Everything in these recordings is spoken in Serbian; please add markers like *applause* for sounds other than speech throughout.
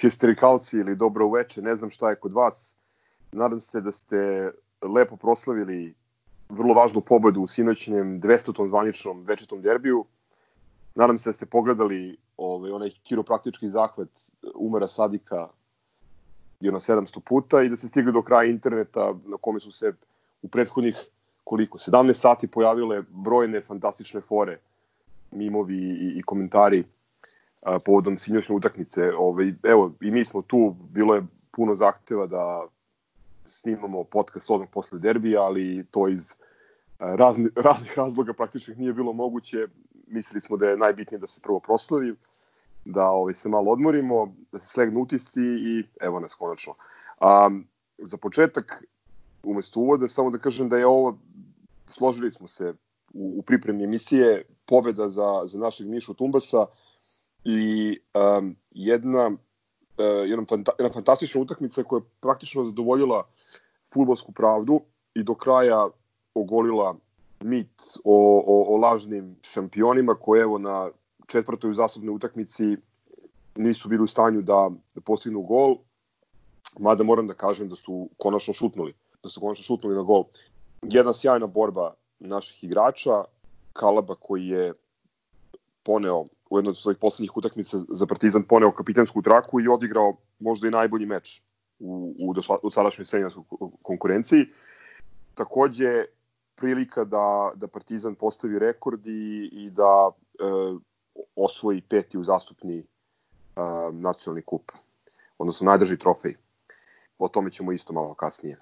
Histerikalci ili dobro uveče, ne znam šta je kod vas. Nadam se da ste lepo proslavili vrlo važnu pobedu u sinoćnjem 200. zvaničnom večitom derbiju. Nadam se da ste pogledali ovaj, onaj kiropraktički zahvat Umara Sadika jedno 700 puta i da ste stigli do kraja interneta na kome su se u prethodnih koliko, 17 sati pojavile brojne fantastične fore, mimovi i, i komentari a, povodom sinoćne utakmice. Ove, evo, i mi smo tu, bilo je puno zahteva da snimamo podcast odmah posle derbija, ali to iz razni, *laughs* raznih razloga praktičnih nije bilo moguće. Mislili smo da je najbitnije da se prvo proslavi, da ovaj, se malo odmorimo, da se slegnu utisci i evo nas konačno. A, za početak, umesto uvoda, samo da kažem da je ovo, složili smo se u, u pripremi emisije, pobeda za, za našeg Mišu Tumbasa, i um, jedna, uh, jedna, fanta, jedna fantastična utakmica koja je praktično zadovoljila futbolsku pravdu i do kraja ogolila mit o, o, o lažnim šampionima koji evo na četvrtoj zasudnoj utakmici nisu bili u stanju da, da postignu gol, mada moram da kažem da su konačno šutnuli, da su konačno šutnuli na gol. Jedna sjajna borba naših igrača, Kalaba koji je poneo u jednoj od svojih poslednjih utakmica za Partizan poneo kapitensku traku i odigrao možda i najbolji meč u, u, u sadašnjoj seniorskoj konkurenciji. Takođe, prilika da, da Partizan postavi rekord i, i da e, osvoji peti uzastupni e, nacionalni kup, odnosno najdrži trofej. O tome ćemo isto malo kasnije.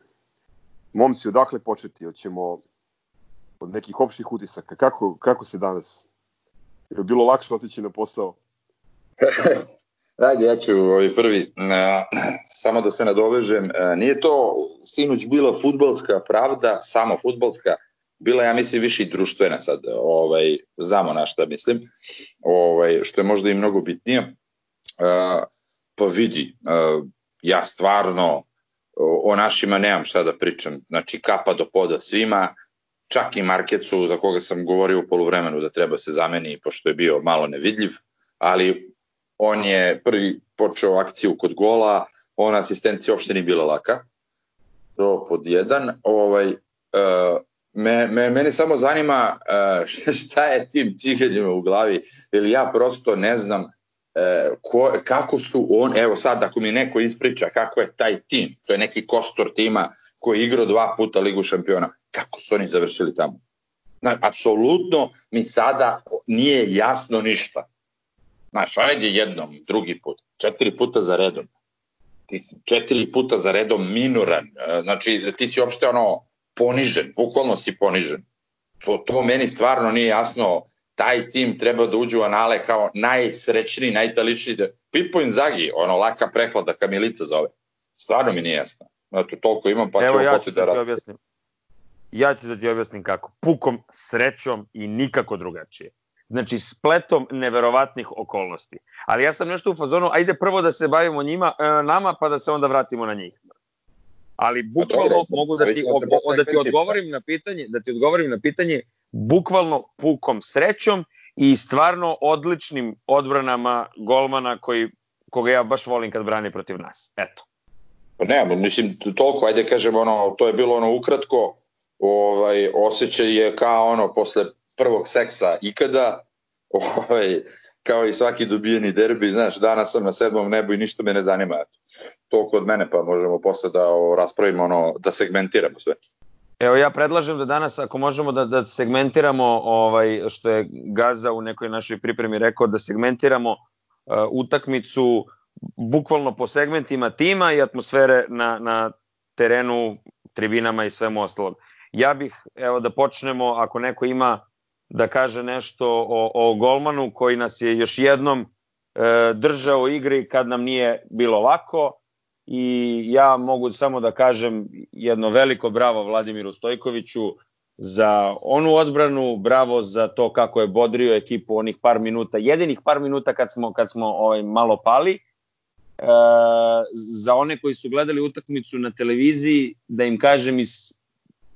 Momci, odakle početi? Hoćemo od nekih opštih utisaka. Kako, kako se danas Je bilo lakše otići na posao? *laughs* Ajde, ja ću ovaj prvi, samo da se nadovežem, e, nije to sinoć bila futbalska pravda, samo futbalska, bila ja mislim više i društvena sad, ovaj, znamo na šta mislim, ovaj, što je možda i mnogo bitnije. E, pa vidi, e, ja stvarno o našima nemam šta da pričam, znači kapa do poda svima, čak i Markecu za koga sam govorio u poluvremenu da treba se zameni pošto je bio malo nevidljiv, ali on je prvi počeo akciju kod gola, ona asistencija uopšte nije bila laka. To pod jedan. Ovaj, uh, me, me, mene samo zanima uh, *laughs* šta je tim ciganjima u glavi, ili ja prosto ne znam uh, ko, kako su on, evo sad ako mi neko ispriča kako je taj tim, to je neki kostor tima koji je igrao dva puta Ligu šampiona, kako su oni završili tamo? Znači, apsolutno mi sada nije jasno ništa. Znaš, ajde jednom, drugi put, četiri puta za redom. Ti četiri puta za redom minoran. E, znači, ti si uopšte ono ponižen, bukvalno si ponižen. To, to meni stvarno nije jasno. Taj tim treba da uđe u anale kao najsrećniji, najtaličniji. Pipo Inzaghi, ono, laka prehlada, kamilica zove. Stvarno mi nije jasno. Eto, toliko imam, pa ćemo ja posle da, da objasnim. Ja ću da ti objasnim kako. Pukom srećom i nikako drugačije. Znači, spletom neverovatnih okolnosti. Ali ja sam nešto u fazonu, ajde prvo da se bavimo njima, e, nama, pa da se onda vratimo na njih. Ali bukvalno mogu da ti, da ti odgovorim na pitanje, da ti odgovorim na pitanje bukvalno pukom srećom i stvarno odličnim odbranama golmana koji koga ja baš volim kad brani protiv nas. Eto. Pa ne, mislim, toliko, ajde kažem, ono, to je bilo ono ukratko, ovaj, osjećaj je kao ono, posle prvog seksa ikada, *laughs* ovaj, kao i svaki dobijeni derbi, znaš, danas sam na sedmom nebu i ništa me ne zanima. To kod mene, pa možemo posle da o, raspravimo, ono, da segmentiramo sve. Evo ja predlažem da danas ako možemo da da segmentiramo ovaj što je Gaza u nekoj našoj pripremi rekao da segmentiramo uh, utakmicu bukvalno po segmentima tima i atmosfere na, na terenu, tribinama i svemu ostalog. Ja bih, evo da počnemo, ako neko ima da kaže nešto o, o golmanu koji nas je još jednom e, držao igri kad nam nije bilo lako i ja mogu samo da kažem jedno veliko bravo Vladimiru Stojkoviću za onu odbranu, bravo za to kako je bodrio ekipu onih par minuta, jedinih par minuta kad smo, kad smo ovaj, malo pali. E, za one koji su gledali utakmicu na televiziji, da im kažem iz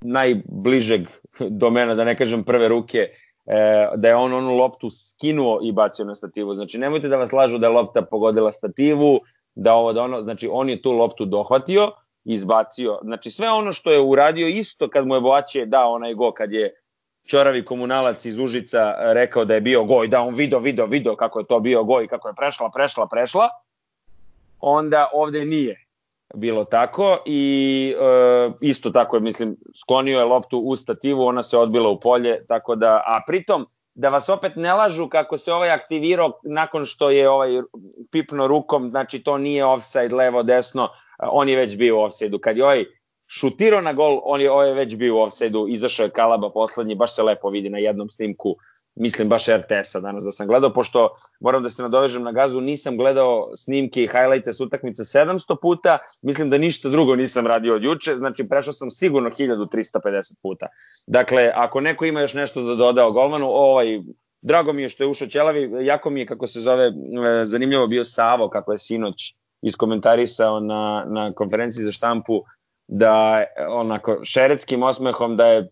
najbližeg domena, da ne kažem prve ruke, e, da je on onu loptu skinuo i bacio na stativu. Znači, nemojte da vas lažu da je lopta pogodila stativu, da ovo, da ono, znači, on je tu loptu dohvatio, izbacio, znači sve ono što je uradio isto kad mu je Boaće dao onaj go, kad je Ćoravi komunalac iz Užica rekao da je bio goj, da on video, video, video kako je to bio goj, kako je prešla, prešla, prešla, onda ovde nije bilo tako i e, isto tako je, mislim, sklonio je loptu u stativu, ona se odbila u polje, tako da, a pritom, da vas opet ne lažu kako se ovaj aktivirao nakon što je ovaj pipno rukom, znači to nije offside levo desno, on je već bio u offside-u. Kad je ovaj šutirao na gol, on je, ovaj već bio u offside-u, izašao je Kalaba poslednji, baš se lepo vidi na jednom snimku mislim baš RTS-a danas da sam gledao, pošto moram da se nadovežem na gazu, nisam gledao snimke i highlighte s utakmice 700 puta, mislim da ništa drugo nisam radio od juče, znači prešao sam sigurno 1350 puta. Dakle, ako neko ima još nešto da doda o golmanu, ovaj, drago mi je što je ušao Ćelavi, jako mi je, kako se zove, e, zanimljivo bio Savo, kako je sinoć iskomentarisao na, na konferenciji za štampu, da onako šereckim osmehom da je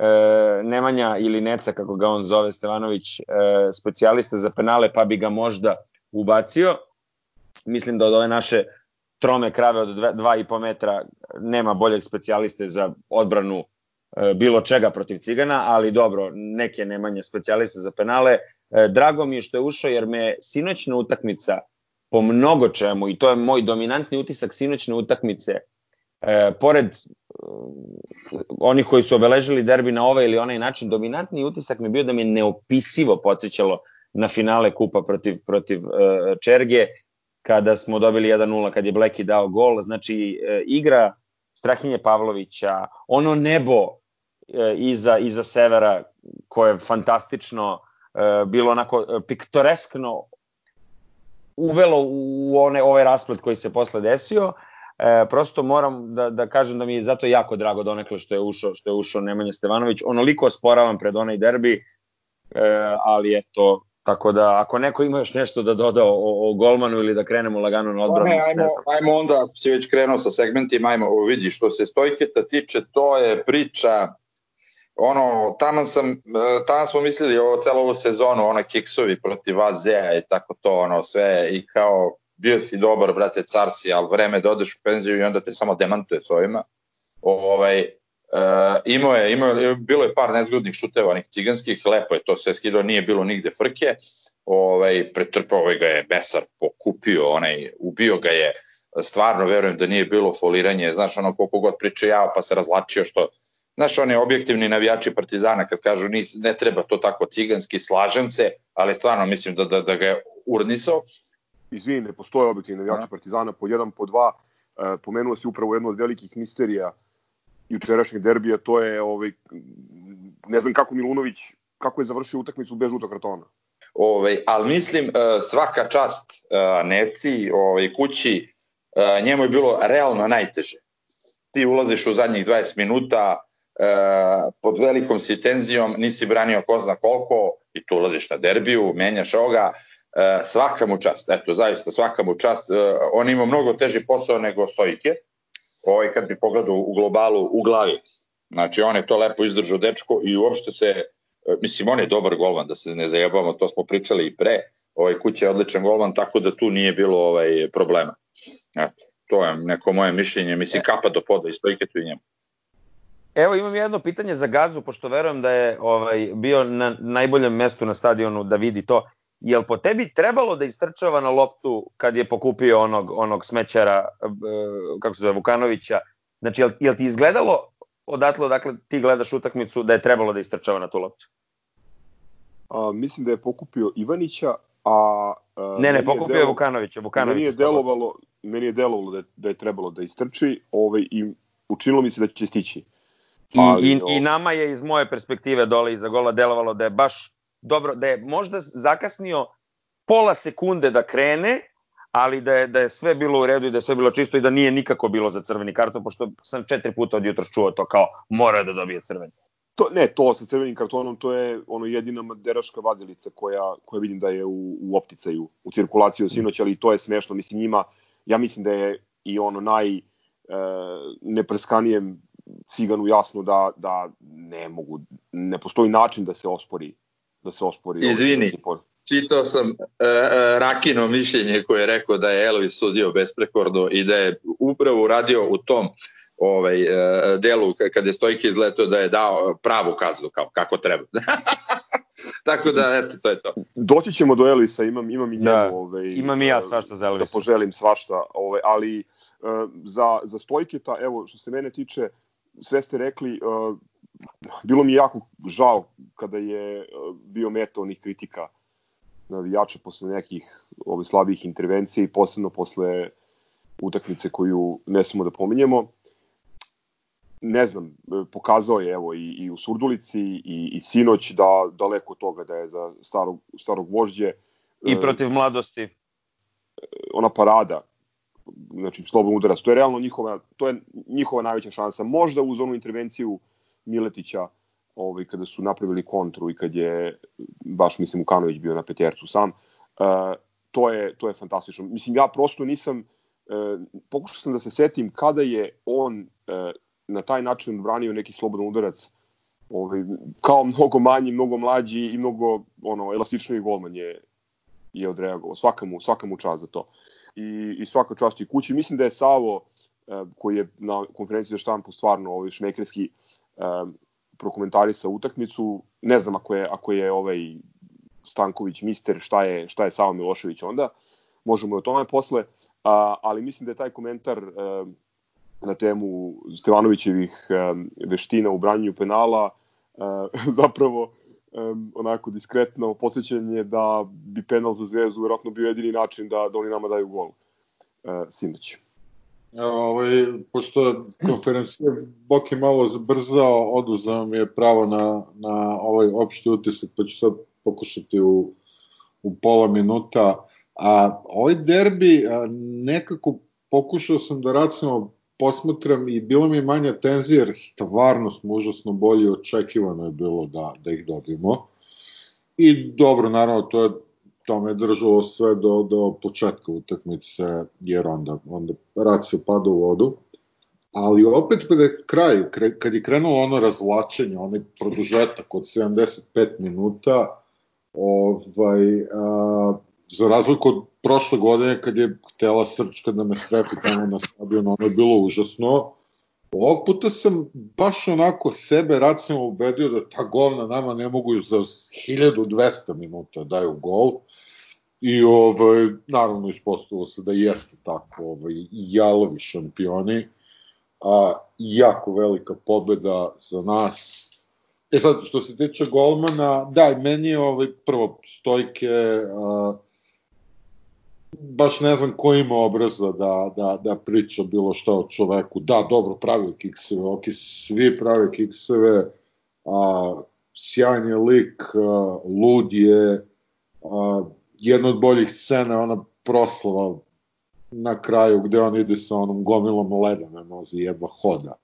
e, Nemanja ili Neca, kako ga on zove, Stevanović, e, specijalista za penale, pa bi ga možda ubacio. Mislim da od ove naše trome krave od 2,5 metra nema boljeg specijaliste za odbranu e, bilo čega protiv Cigana, ali dobro, neke Nemanja specijaliste za penale. E, drago mi je što je ušao jer me sinoćna utakmica po mnogo čemu, i to je moj dominantni utisak sinoćne utakmice, e, pored uh, onih koji su obeležili derbi na ovaj ili onaj način, dominantni utisak mi bio da mi je neopisivo podsjećalo na finale kupa protiv, protiv uh, Čerge, kada smo dobili 1-0, kad je Bleki dao gol, znači uh, igra Strahinje Pavlovića, ono nebo uh, iza, iza severa koje je fantastično, uh, bilo onako uh, piktoreskno uvelo u one, ovaj rasplet koji se posle desio, E, prosto moram da, da kažem da mi je zato jako drago donekle što je ušao, što je ušao Nemanja Stevanović. Onoliko osporavam pred onaj derbi, e, ali eto, tako da ako neko ima još nešto da doda o, o golmanu ili da krenemo lagano na odbranu. Ne, ajmo, ajmo onda, ako si već krenuo sa segmentima, ajmo vidi što se Stojketa tiče, to je priča ono, tamo sam, e, tamo smo mislili ovo celo ovu sezonu, ona kiksovi protiv AZ-a i tako to, ono, sve, i kao, bio si dobar, brate, car si, ali vreme da odeš u penziju i onda te samo demantuje s ovima. Ovaj, Uh, imao je, imao je, bilo je par nezgodnih šuteva, onih ciganskih, lepo je to sve skidao, nije bilo nigde frke, ovaj, pretrpao ovaj ga je Besar, pokupio, onaj, ubio ga je, stvarno verujem da nije bilo foliranje, znaš, ono koliko god priča ja, pa se razlačio što, znaš, one objektivni navijači Partizana kad kažu nis, ne treba to tako ciganski, slažem se, ali stvarno mislim da, da, da ga je urnisao, izvini, ne postoje objektivni navijači Partizana po jedan, po dva. E, pomenuo se upravo jedno od velikih misterija jučerašnjeg derbija, to je ovaj, ne znam kako Milunović, kako je završio utakmicu bez žutog kartona. Ovaj, ali mislim e, svaka čast e, Neci, ovaj, kući, e, njemu je bilo realno najteže. Ti ulaziš u zadnjih 20 minuta, pod velikom si tenzijom, nisi branio ko zna koliko i tu ulaziš na derbiju, menjaš ovoga, svaka mu čast, eto, zaista svaka mu čast. E, on ima mnogo teži posao nego Stojike, ovaj kad bi pogledao u globalu u glavi. Znači, on je to lepo izdržao dečko i uopšte se, e, mislim, on je dobar golman, da se ne zajebamo, to smo pričali i pre, ovaj kuće je odličan golman, tako da tu nije bilo ovaj problema. Eto, to je neko moje mišljenje, mislim, kapa do poda i Stojike tu i njemu. Evo imam jedno pitanje za Gazu, pošto verujem da je ovaj bio na najboljem mestu na stadionu da vidi to jel po tebi trebalo da istrčava na loptu kad je pokupio onog, onog smećara, e, kako se zove, Vukanovića? Znači, jel, jel ti izgledalo odatle, dakle, ti gledaš utakmicu da je trebalo da istrčava na tu loptu? A, mislim da je pokupio Ivanića, a... a ne, ne, pokupio je Vukanovića. Vukanovića meni je delovalo, meni je delovalo da je, da je trebalo da istrči ovaj, i učinilo mi se da će stići. Ali, I, i, I nama je iz moje perspektive dole iza gola delovalo da je baš dobro, da je možda zakasnio pola sekunde da krene, ali da je, da je sve bilo u redu i da je sve bilo čisto i da nije nikako bilo za crveni karton, pošto sam četiri puta od jutra čuo to kao mora da dobije crveni. To, ne, to sa crvenim kartonom, to je ono jedina maderaška vadilica koja, koja vidim da je u, u opticaju, u cirkulaciji od sinoć, ali to je smešno. Mislim, njima, ja mislim da je i ono naj e, neprskanijem ciganu jasno da, da ne mogu, ne postoji način da se ospori da se ospori. Izvini, čitao sam uh, uh, Rakino mišljenje koje je rekao da je Elvis sudio besprekorno i da je upravo uradio u tom ovaj, uh, delu kada je Stojke izletao da je dao pravu kaznu kao kako treba. *laughs* Tako da, eto, to je to. Doći ćemo do Elisa, imam, imam i njemu. Da, ovaj, imam i ja svašta za Elisa. Da poželim svašta, ovaj, ali uh, za, za Stojketa, evo, što se mene tiče, sve ste rekli, uh, bilo mi jako žao kada je uh, bio meta onih kritika navijača posle nekih ovih slabih intervencija i posebno posle utakmice koju ne smemo da pominjemo ne znam, pokazao je evo i, i u Surdulici i, i sinoć da daleko od toga da je za starog, starog vožđe. I e, protiv mladosti. Ona parada, znači slobodno udarac, to je realno njihova, to je njihova najveća šansa. Možda uz onu intervenciju Miletića ovaj, kada su napravili kontru i kad je baš mislim Ukanović bio na petercu sam, uh, to je to je fantastično. Mislim ja prosto nisam uh, pokušao sam da se setim kada je on uh, na taj način branio neki slobodan udarac ovaj, kao mnogo manji, mnogo mlađi i mnogo ono, elastičniji golman je, je odreagovao. Svaka mu, svaka mu čast za to. I, i svaka čast i kući. Mislim da je Savo, koji je na konferenciji za štampu stvarno ovaj, šmekerski eh, prokomentarisa utakmicu, ne znam ako je, ako je ovaj Stanković mister, šta je, šta je Savo Milošević onda, možemo i o tome posle, a, ali mislim da je taj komentar eh, na temu Stevanovićevih um, veština u branju penala, uh, *laughs* zapravo um, onako diskretno posjećanje da bi penal za Zvezdu vjerojatno bio jedini način da, da oni nama daju gol. Uh, sinoć. Ovaj, pošto konferencija Bok je malo zbrzao, oduzao mi je pravo na, na ovaj opšti utisak, pa ću sad pokušati u, u pola minuta. A ovaj derbi a, nekako pokušao sam da racionalno posmatram i bilo mi manja tenzija jer stvarno smo užasno bolji očekivano je bilo da, da ih dobijemo. I dobro, naravno, to je to me držalo sve do, do početka utakmice, jer onda, onda racio pada u vodu. Ali opet kada je kraj, kad je krenulo ono razvlačenje, onaj produžetak od 75 minuta, ovaj, a, za razliku od prošle godine kad je htela Srčka da me strepi tamo na stadion, ono je bilo užasno. Ovog puta sam baš onako sebe racionalno ubedio da ta govna nama ne mogu za 1200 minuta daju gol. I ovaj, naravno ispostavilo se da jeste tako, ovaj, jalovi šampioni. A, jako velika pobeda za nas. E sad, što se tiče golmana, da, meni je ovaj, prvo stojke, a, baš ne znam ko ima obraza da, da, da priča bilo šta o čoveku. Da, dobro, pravi kikseve, ok, svi pravi kikseve, a, sjajan je lik, a, lud je, a, jedna od boljih scena je ona proslava na kraju gde on ide sa onom gomilom leda na nozi, jedva hoda.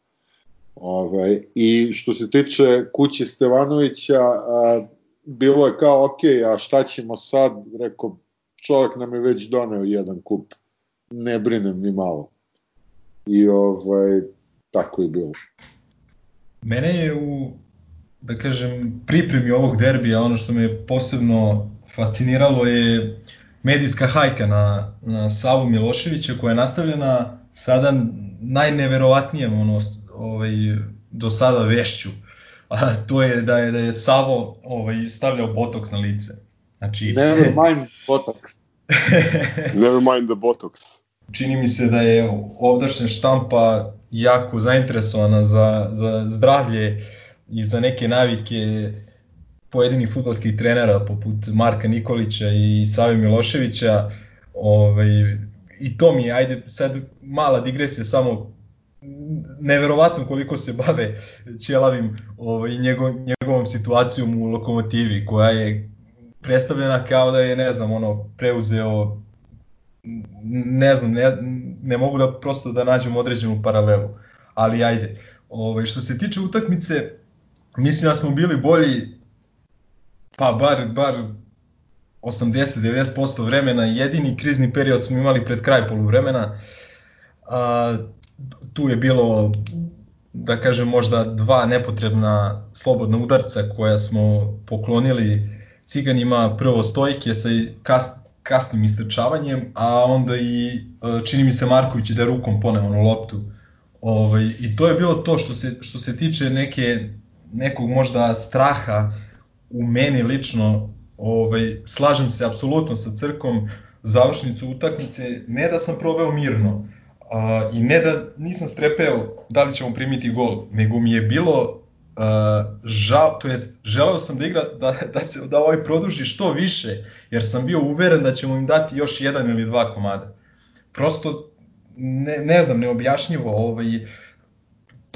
Ove, I što se tiče kući Stevanovića, a, bilo je kao, ok, a šta ćemo sad? Rekao, čovjek nam je već doneo jedan kup, ne brinem ni malo. I ovaj, tako je bilo. Mene je u, da kažem, pripremi ovog derbija, ono što me posebno fasciniralo je medijska hajka na, na Savu Miloševića koja je nastavljena sada najneverovatnijem ono, ovaj, do sada vešću. A to je da je da je Savo ovaj stavljao botoks na lice. Znači *laughs* never mind botox. *laughs* never mind the botox. Čini mi se da je ovdašnja štampa jako zainteresovana za, za zdravlje i za neke navike pojedinih futbolskih trenera poput Marka Nikolića i Savi Miloševića. Ovaj, I to mi je, ajde sad mala digresija samo neverovatno koliko se bave Ćelavim ovaj, njegov, njegovom situacijom u lokomotivi koja je predstavljena kao da je, ne znam, ono, preuzeo ne znam, ne, ne mogu da prosto da nađem određenu paralelu, ali ajde. Ovaj, što se tiče utakmice, mislim da smo bili bolji pa bar, bar 80-90% vremena, jedini krizni period smo imali pred kraj poluvremena, a, tu je bilo da kažem možda dva nepotrebna slobodna udarca koja smo poklonili Cigan ima prvo stojke sa kas, kasnim istrčavanjem, a onda i e, čini mi se Marković da rukom poneo onu loptu. Ovaj, I to je bilo to što se, što se tiče neke, nekog možda straha u meni lično, ovaj, slažem se apsolutno sa crkom, završnicu utakmice, ne da sam probao mirno, a, i ne da nisam strepeo da li ćemo primiti gol, nego mi je bilo Uh, žao, to jest želeo sam da igra da, da se da ovaj produži što više jer sam bio uveren da ćemo im dati još jedan ili dva komada. Prosto ne, ne znam, neobjašnjivo, ovaj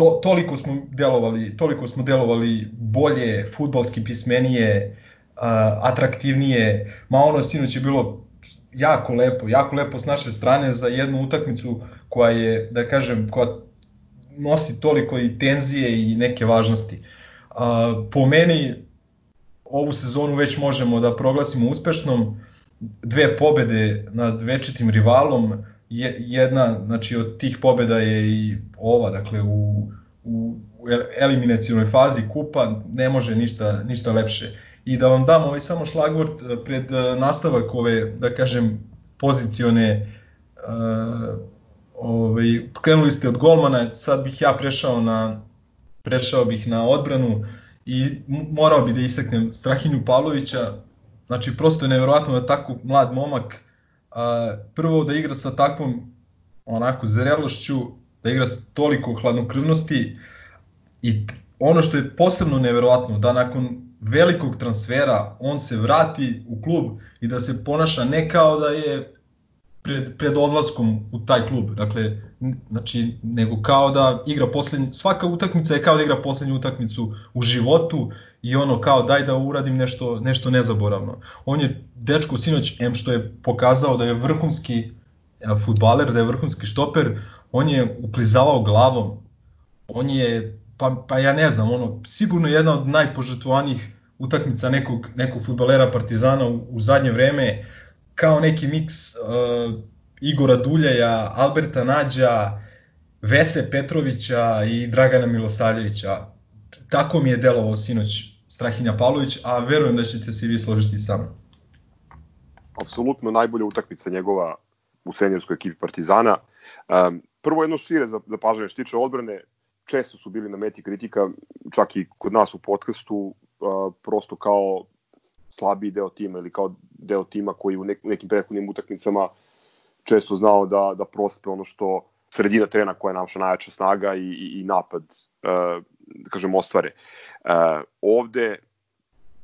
to, toliko smo delovali, toliko smo delovali bolje, fudbalski pismenije, uh, atraktivnije. Ma ono sinoć je bilo jako lepo, jako lepo s naše strane za jednu utakmicu koja je, da kažem, koja nosi toliko i tenzije i neke važnosti. A, po meni ovu sezonu već možemo da proglasimo uspešnom, dve pobede nad večitim rivalom, jedna znači od tih pobeda je i ova, dakle u, u eliminacijonoj fazi kupa ne može ništa, ništa lepše. I da vam dam ovaj samo šlagvort pred nastavak ove, da kažem, pozicione uh, Ovaj, krenuli ste od golmana, sad bih ja prešao na prešao bih na odbranu i morao bih da istaknem Strahinju Pavlovića. Znači, prosto je nevjerovatno da tako mlad momak a, prvo da igra sa takvom onako zrelošću, da igra s toliko hladnokrvnosti i ono što je posebno nevjerovatno, da nakon velikog transfera on se vrati u klub i da se ponaša ne kao da je pred, pred odlaskom u taj klub. Dakle, znači, nego kao da igra poslednju, svaka utakmica je kao da igra poslednju utakmicu u životu i ono kao daj da uradim nešto, nešto nezaboravno. On je dečko sinoć, em što je pokazao da je vrhunski futbaler, da je vrhunski štoper, on je uklizavao glavom, on je, pa, pa ja ne znam, ono, sigurno jedna od najpožetovanijih utakmica nekog, nekog futbalera Partizana u, u zadnje vreme, kao neki miks uh, Igora Duljaja, Alberta Nađa, Vese Petrovića i Dragana Milosavljevića. Tako mi je delovao sinoć Strahinja Pavlović, a verujem da ćete se i vi složiti sa mnom. Apsolutno najbolja utakmica njegova u senjorskoj ekipi Partizana. Um, prvo jedno šire zapažanje što tiče odbrane, često su bili na meti kritika, čak i kod nas u podcastu, uh, prosto kao slabiji deo tima ili kao deo tima koji u nekim prethodnim utakmicama često znao da, da prospe ono što sredina trena koja je naša najjača snaga i, i, i napad, uh, da kažem, ostvare. Uh, ovde,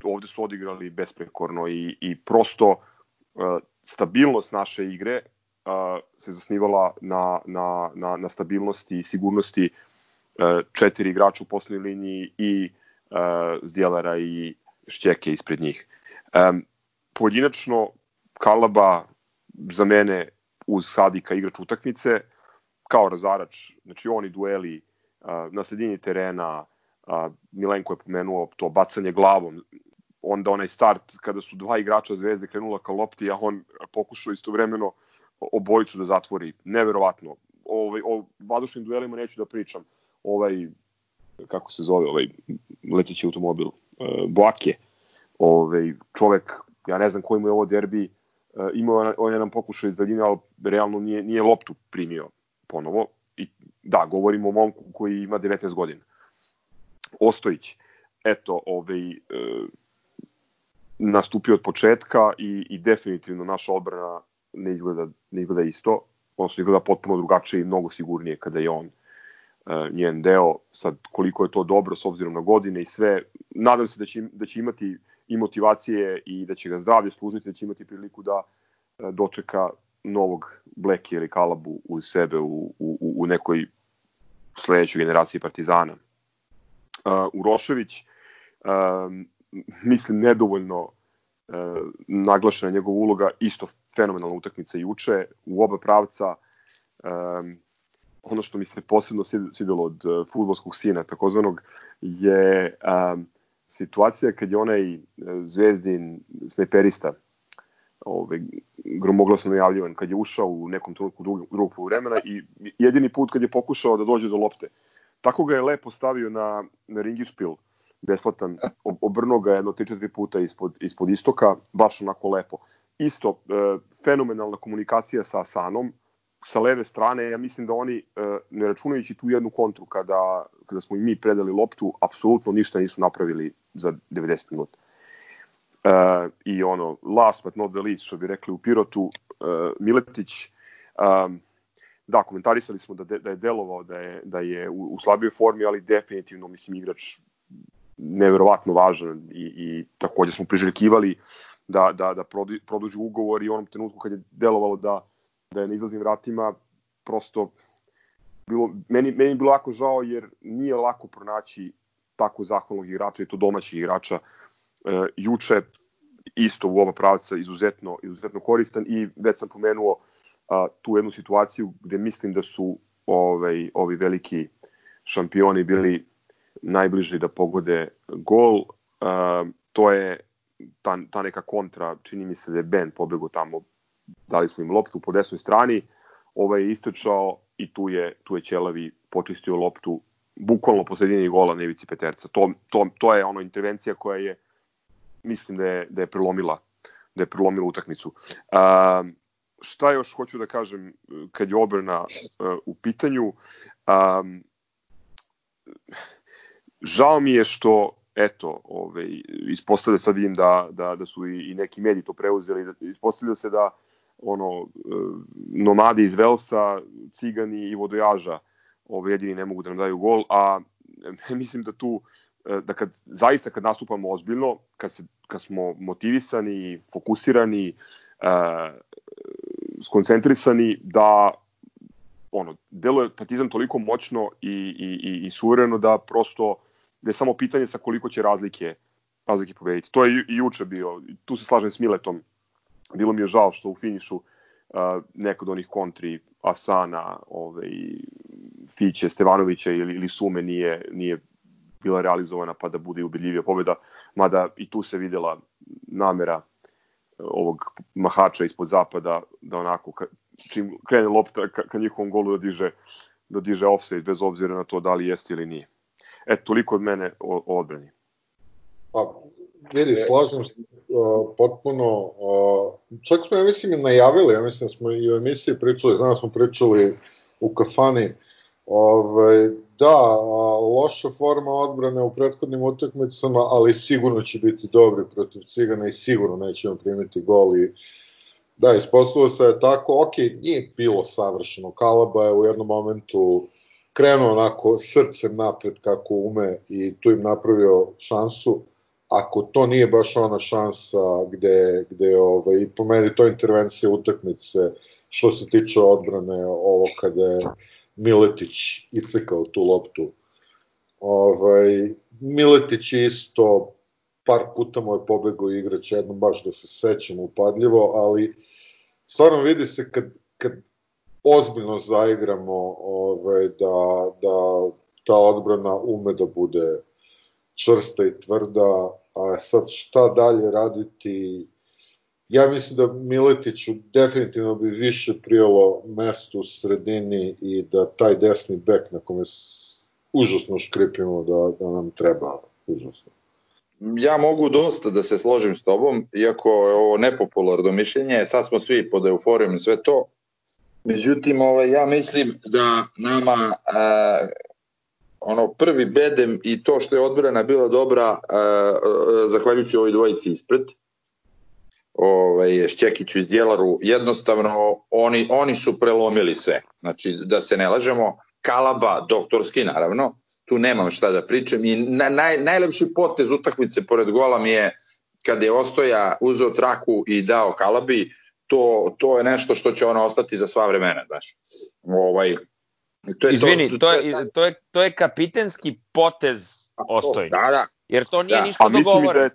ovde su odigrali besprekorno i, i prosto uh, stabilnost naše igre uh, se zasnivala na, na, na, na stabilnosti i sigurnosti uh, četiri igrača u poslednjoj liniji i uh, Zdjelera i Šćeke ispred njih. Um, pojedinačno, Kalaba za mene uz Sadika igrač utakmice, kao razarač, znači oni dueli uh, na sredini terena, uh, Milenko je pomenuo to bacanje glavom, onda onaj start kada su dva igrača Zvezde krenula ka lopti, a on pokušao istovremeno obojicu da zatvori. Neverovatno. Ovaj, o vadušnim duelima neću da pričam. Ovaj, kako se zove, ovaj leteći automobil, uh, Boake, ovaj, čovek, ja ne znam koji mu je ovo derbi, imao on jedan pokušaj iz daljine, ali realno nije, nije loptu primio ponovo. I da, govorimo o momku koji ima 19 godina. Ostojić, eto, ovaj, uh, nastupio od početka i, i definitivno naša odbrana ne izgleda, ne izgleda isto, odnosno izgleda potpuno drugačije i mnogo sigurnije kada je on uh, njen deo. Sad, koliko je to dobro s obzirom na godine i sve, nadam se da će, da će imati i motivacije i da će ga zdravlje služiti, da će imati priliku da e, dočeka novog Bleki ili Kalabu uz sebe u, u, u nekoj sledećoj generaciji Partizana. Uh, Urošević, uh, mislim, nedovoljno uh, naglašena njegova uloga, isto fenomenalna utakmica juče, u oba pravca, um, ono što mi se posebno svidelo od futbolskog sina, takozvanog, je um, situacija kad je onaj e, zvezdin snajperista ovaj, gromoglasno najavljivan, kad je ušao u nekom trenutku drugog, drugog vremena i jedini put kad je pokušao da dođe do lopte. Tako ga je lepo stavio na, na ringišpil besplatan, obrnuo ga jedno 3-4 puta ispod, ispod istoka, baš onako lepo. Isto, e, fenomenalna komunikacija sa Asanom, sa leve strane, ja mislim da oni, e, ne računajući tu jednu kontru kada, kada smo i mi predali loptu, apsolutno ništa nisu napravili za 90 minuta. E, I ono, last but not the least, što bi rekli u Pirotu, e, Miletić, da, komentarisali smo da, de, da je delovao da je, da je u, u slabijoj formi, ali definitivno, mislim, igrač neverovatno važan i, i takođe smo priželjkivali da, da, da produži ugovor i onom trenutku kad je delovalo da, da je na izlaznim vratima, prosto bilo, meni, meni je bilo jako žao jer nije lako pronaći tako zahvalnog igrača i to domaćih igrača. E, juče isto u oba pravca izuzetno, izuzetno koristan i već sam pomenuo a, tu jednu situaciju gde mislim da su ovaj, ovi veliki šampioni bili najbliži da pogode gol. A, to je ta, ta neka kontra, čini mi se da je Ben pobegao tamo, dali smo im loptu po desnoj strani, ovaj je istočao i tu je, tu je Ćelavi počistio loptu bukvalno po sredini gola Nevici Peterca. To, to, to je ono intervencija koja je mislim da je, da je prelomila da je prelomila utakmicu. Um, šta još hoću da kažem kad je obrana uh, u pitanju? Um, žao mi je što eto, ovaj, ispostavlja sad vidim da, da, da su i, i neki mediji to preuzeli, da, ispostavlja se da ono, uh, nomadi iz Velsa, cigani i vodojaža ovaj, jedini ne mogu da nam daju gol, a *laughs* mislim da tu uh, da kad zaista kad nastupamo ozbiljno, kad se kad smo motivisani, fokusirani, uh, skoncentrisani da ono, deluje Partizan toliko moćno i, i, i, i suvereno da prosto da je samo pitanje sa koliko će razlike razlike pobediti. To je i juče bio, tu se slažem s Miletom, bilo mi je žao što u finišu uh, neko od onih kontri Asana, ovaj, Fiće, Stevanovića ili, ili Sume nije, nije bila realizovana pa da bude ubedljivija pobeda, mada i tu se videla namera ovog mahača ispod zapada da onako ka, čim krene lopta ka, ka njihovom golu da diže da diže offside bez obzira na to da li jeste ili nije. E, toliko od mene o, o odbrani. Pa, vidi, slažem se uh, potpuno. Uh, čak smo, ja mislim, i najavili, ja mislim da smo i u emisiji pričali, znam da smo pričali u kafani, ovaj, da, loša forma odbrane u prethodnim utakmicama, ali sigurno će biti dobri protiv Cigana i sigurno nećemo primiti gol i da, ispostavilo se je tako, ok, nije bilo savršeno, Kalaba je u jednom momentu krenuo onako srcem napred kako ume i tu im napravio šansu, ako to nije baš ona šansa gde, gde ovaj, po meni to intervencija utakmice što se tiče odbrane ovo kada je Miletić isekao tu loptu. Ovaj, Miletić je isto par puta mu je pobegao igrač, jednom baš da se sećam upadljivo, ali stvarno vidi se kad, kad ozbiljno zaigramo ovaj, da, da ta odbrana ume da bude čvrsta i tvrda, a sad šta dalje raditi Ja mislim da Miletiću definitivno bi više prijelo mesto u sredini i da taj desni bek na kome užasno škripimo da, da nam treba užasno. Ja mogu dosta da se složim s tobom, iako je ovo nepopularno mišljenje, sad smo svi pod euforijom i sve to. Međutim, ovaj, ja mislim da nama a, ono prvi bedem i to što je odbrana bila dobra a, a, zahvaljujući ovoj dvojici ispred, ovaj, Šćekiću iz Djelaru, jednostavno oni, oni su prelomili sve. Znači, da se ne lažemo, Kalaba, doktorski naravno, tu nemam šta da pričam i na, naj, najlepši potez utakmice pored gola mi je kada je Ostoja uzeo traku i dao Kalabi, to, to je nešto što će ono ostati za sva vremena, znaš. Ovaj, to je Izvini, to, to, je, to, je, to je kapitenski potez Ostoji. Da, da. Jer to nije da. ništa dogovoreno. Da je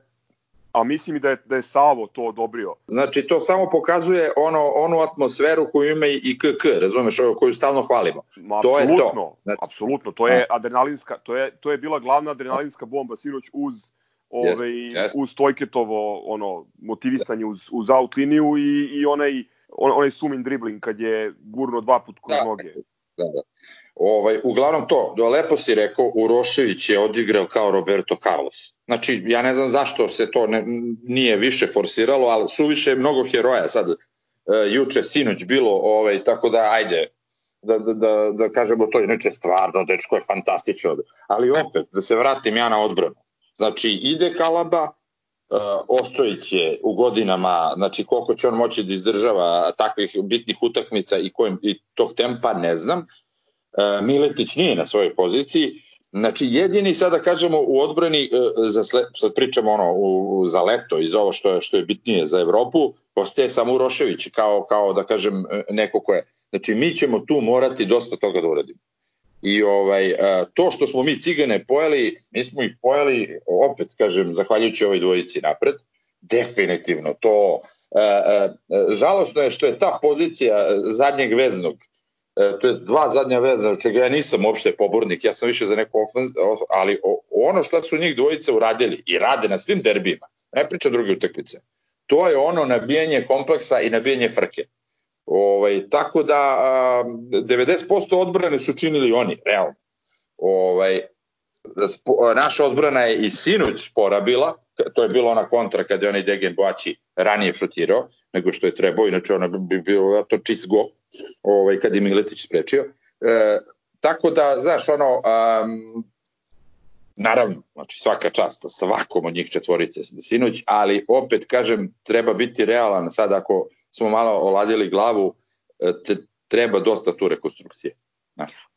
a mislim i da je, da je Savo to odobrio. Znači, to samo pokazuje ono, onu atmosferu koju ima i KK, razumeš, koju stalno hvalimo. Ma, to je to. Znači, apsolutno, to je adrenalinska, to je, to je bila glavna adrenalinska bomba sinoć uz ove, yes, yes. uz Tojketovo ono, motivisanje uz, uz out liniju i, i onaj, on, onaj sumin dribling kad je gurno dva put kroz da, noge. Da, da. Ovaj, uglavnom to, do lepo si rekao, Urošević je odigrao kao Roberto Carlos. Znači, ja ne znam zašto se to ne, nije više forsiralo, ali suviše mnogo heroja sad, e, juče, sinoć bilo, ovaj, tako da, ajde, da, da, da, da kažemo to, inače stvarno, dečko je fantastično, ali opet, da se vratim ja na odbranu. Znači, ide Kalaba, Ostojić je u godinama, znači koliko će on moći da izdržava takvih bitnih utakmica i, kojim, i tog tempa, ne znam. Uh, Miletić nije na svojoj poziciji, Znači, jedini sada kažemo u odbrani, uh, za sle, sad pričamo ono, u, za leto i za ovo što je, što je bitnije za Evropu, postaje samo Urošević kao, kao da kažem neko ko je. Znači, mi ćemo tu morati dosta toga da uradimo. I ovaj, to što smo mi cigane pojeli, mi smo ih pojeli, opet kažem, zahvaljujući ovoj dvojici napred, definitivno to, žalostno je što je ta pozicija zadnjeg veznog, to je dva zadnja vezna, čega ja nisam uopšte pobornik, ja sam više za neku ofenz, ali ono što su njih dvojice uradili i rade na svim derbima, ne priča druge utakmice, to je ono nabijanje kompleksa i nabijanje frke. Ovaj, tako da a, 90% odbrane su činili oni, realno. Ovaj, spo, naša odbrana je i sinuć spora bila, to je bila ona kontra kada je onaj Degen Boaći ranije šutirao, nego što je trebao, inače ona bi bilo to čist go, ovaj, kad je Miletić sprečio. E, tako da, znaš, ono, um, naravno, znači svaka čast svakom od njih četvorice sinoć, ali opet kažem, treba biti realan sad ako smo malo oladili glavu, e, te, treba dosta tu rekonstrukcije.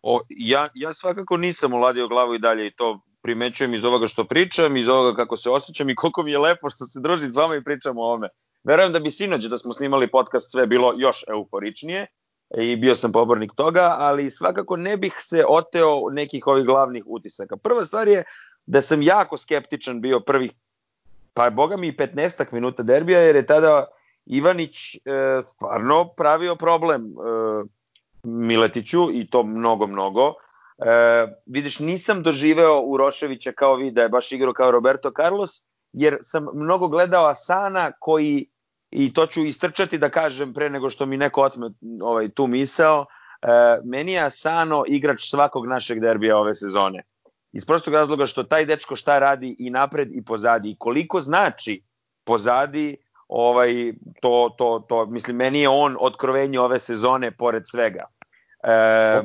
O, ja, ja svakako nisam uladio glavu i dalje i to primećujem iz ovoga što pričam, iz ovoga kako se osjećam i koliko mi je lepo što se družim s vama i pričam o ovome. Verujem da bi sinoć da smo snimali podcast sve bilo još euforičnije i bio sam pobornik toga, ali svakako ne bih se oteo nekih ovih glavnih utisaka. Prva stvar je da sam jako skeptičan bio prvih, pa boga mi 15 minuta derbija, jer je tada Ivanić e, stvarno pravio problem e, Miletiću i to mnogo, mnogo. E, vidiš, nisam doživeo Uroševića kao vi da je baš igrao kao Roberto Carlos, jer sam mnogo gledao Asana koji, i to ću istrčati da kažem pre nego što mi neko otme ovaj, tu misao, e, meni je Asano igrač svakog našeg derbija ove sezone. Iz prostog razloga što taj dečko šta radi i napred i pozadi i koliko znači pozadi ovaj, to, to, to, mislim, meni je on otkrovenje ove sezone pored svega. E,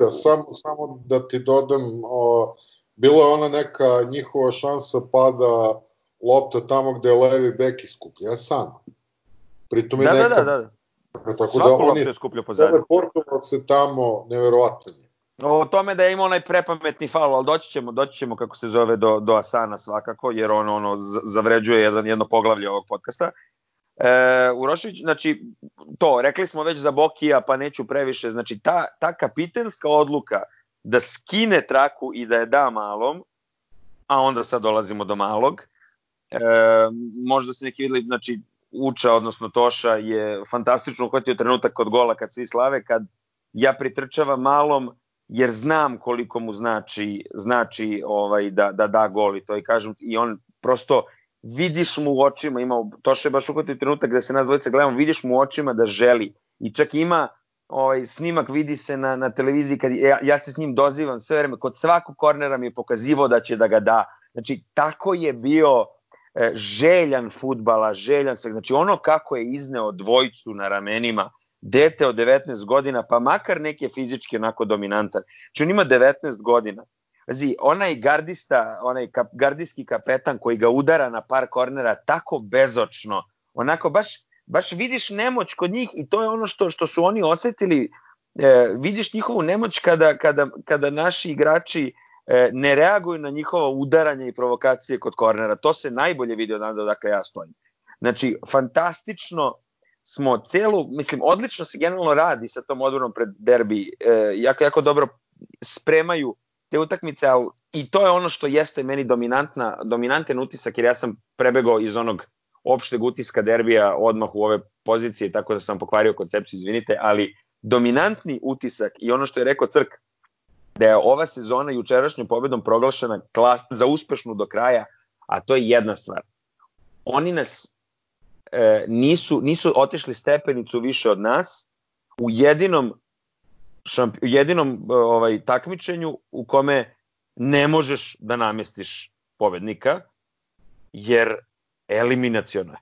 da, samo, samo da ti dodam, o, bila je ona neka njihova šansa pada lopta tamo gde je levi bek iskuplja sam. Pritom je da, neka... Da, da, da. Tako Svako da oni, je skuplja pozadnje. Portugal se tamo neverovatno je. O tome da je imao onaj prepametni faul, ali doći ćemo, doći ćemo kako se zove do, do Asana svakako, jer on ono zavređuje jedan, jedno poglavlje ovog podcasta. E, Urošević, znači, to, rekli smo već za Bokija, pa neću previše, znači, ta, ta kapitenska odluka da skine traku i da je da malom, a onda sad dolazimo do malog, e, možda se neki videli, znači, Uča, odnosno Toša, je fantastično uhvatio trenutak kod gola kad svi slave, kad ja pritrčavam malom, jer znam koliko mu znači znači ovaj da da da gol i to i kažem i on prosto vidiš mu u očima, ima, Toša je baš uhvatio trenutak gde se nas dvojica gledamo, vidiš mu u očima da želi. I čak ima ovaj snimak vidi se na, na televiziji kad ja, ja se s njim dozivam sve vreme kod svakog kornera mi je pokazivao da će da ga da. Znači tako je bio e, željan futbala, željan sve. Znači ono kako je izneo dvojicu na ramenima, dete od 19 godina, pa makar neke fizički onako dominantan. Znači on ima 19 godina Pazi, onaj gardista, onaj kap, gardijski kapetan koji ga udara na par kornera tako bezočno, onako baš, baš vidiš nemoć kod njih i to je ono što, što su oni osetili, e, vidiš njihovu nemoć kada, kada, kada naši igrači e, ne reaguju na njihovo udaranje i provokacije kod kornera. To se najbolje vidi odavde odakle ja stojim. Znači, fantastično smo celu, mislim, odlično se generalno radi sa tom odbranom pred derbi, e, jako, jako dobro spremaju te utakmice, ali i to je ono što jeste meni dominantna, dominanten utisak, jer ja sam prebegao iz onog opšteg utiska derbija odmah u ove pozicije, tako da sam pokvario koncepciju, izvinite, ali dominantni utisak i ono što je rekao Crk, da je ova sezona jučerašnjom pobedom proglašena klas, za uspešnu do kraja, a to je jedna stvar. Oni nas e, nisu, nisu otišli stepenicu više od nas u jedinom šampi, jedinom ovaj takmičenju u kome ne možeš da namestiš pobednika, jer eliminacijono je.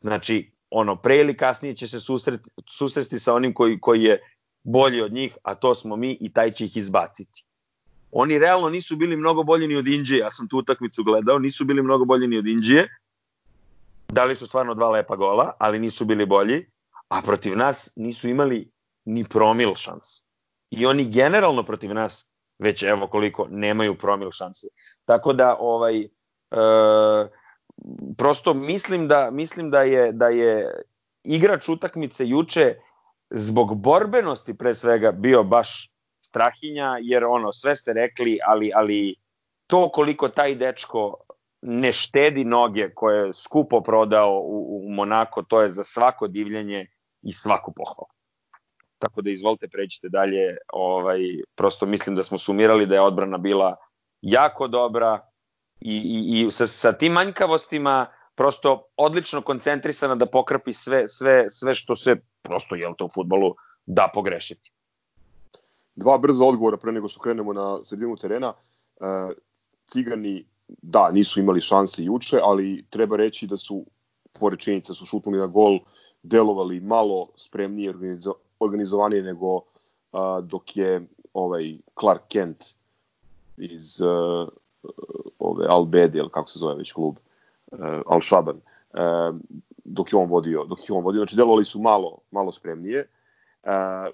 Znači, ono, pre ili kasnije će se susreti, susresti sa onim koji, koji je bolji od njih, a to smo mi i taj će ih izbaciti. Oni realno nisu bili mnogo bolji ni od Indije, ja sam tu utakmicu gledao, nisu bili mnogo bolji ni od Indije, dali su stvarno dva lepa gola, ali nisu bili bolji, a protiv nas nisu imali ni promil šans. I oni generalno protiv nas, već evo koliko, nemaju promil šanse. Tako da, ovaj, e, prosto mislim da, mislim da je, da je igrač utakmice juče zbog borbenosti pre svega bio baš strahinja, jer ono, sve ste rekli, ali, ali to koliko taj dečko ne štedi noge koje je skupo prodao u, u Monako, to je za svako divljenje i svaku pohvalu. Tako da izvolite pređite dalje, ovaj, prosto mislim da smo sumirali da je odbrana bila jako dobra i, i, i sa, sa tim manjkavostima prosto odlično koncentrisana da pokrapi sve, sve, sve što se prosto, jel to u futbolu, da pogrešiti. Dva brza odgovora pre nego što krenemo na sredinu terena. E, cigani, da, nisu imali šanse juče, ali treba reći da su, pored činjenica, su šutnuli na gol, delovali malo spremnije, organizo, organizovanije nego a, dok je ovaj Clark Kent iz uh, ove Albede, ili kako se zove već klub, uh, Al Shaban, uh, dok je on vodio, dok je on vodio, znači delovali su malo, malo spremnije. Uh,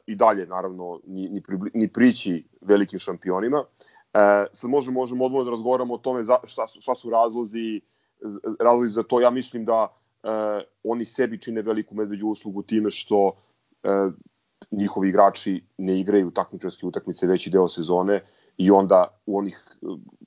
I dalje, naravno, ni, ni, pri, ni prići velikim šampionima. Uh, sad možemo, možemo odvojno da razgovaramo o tome za, šta, su, šta su razlozi, razlozi za to. Ja mislim da uh, oni sebi čine veliku medveđu uslugu time što uh, njihovi igrači ne igraju takmičarske utakmice veći deo sezone i onda u onih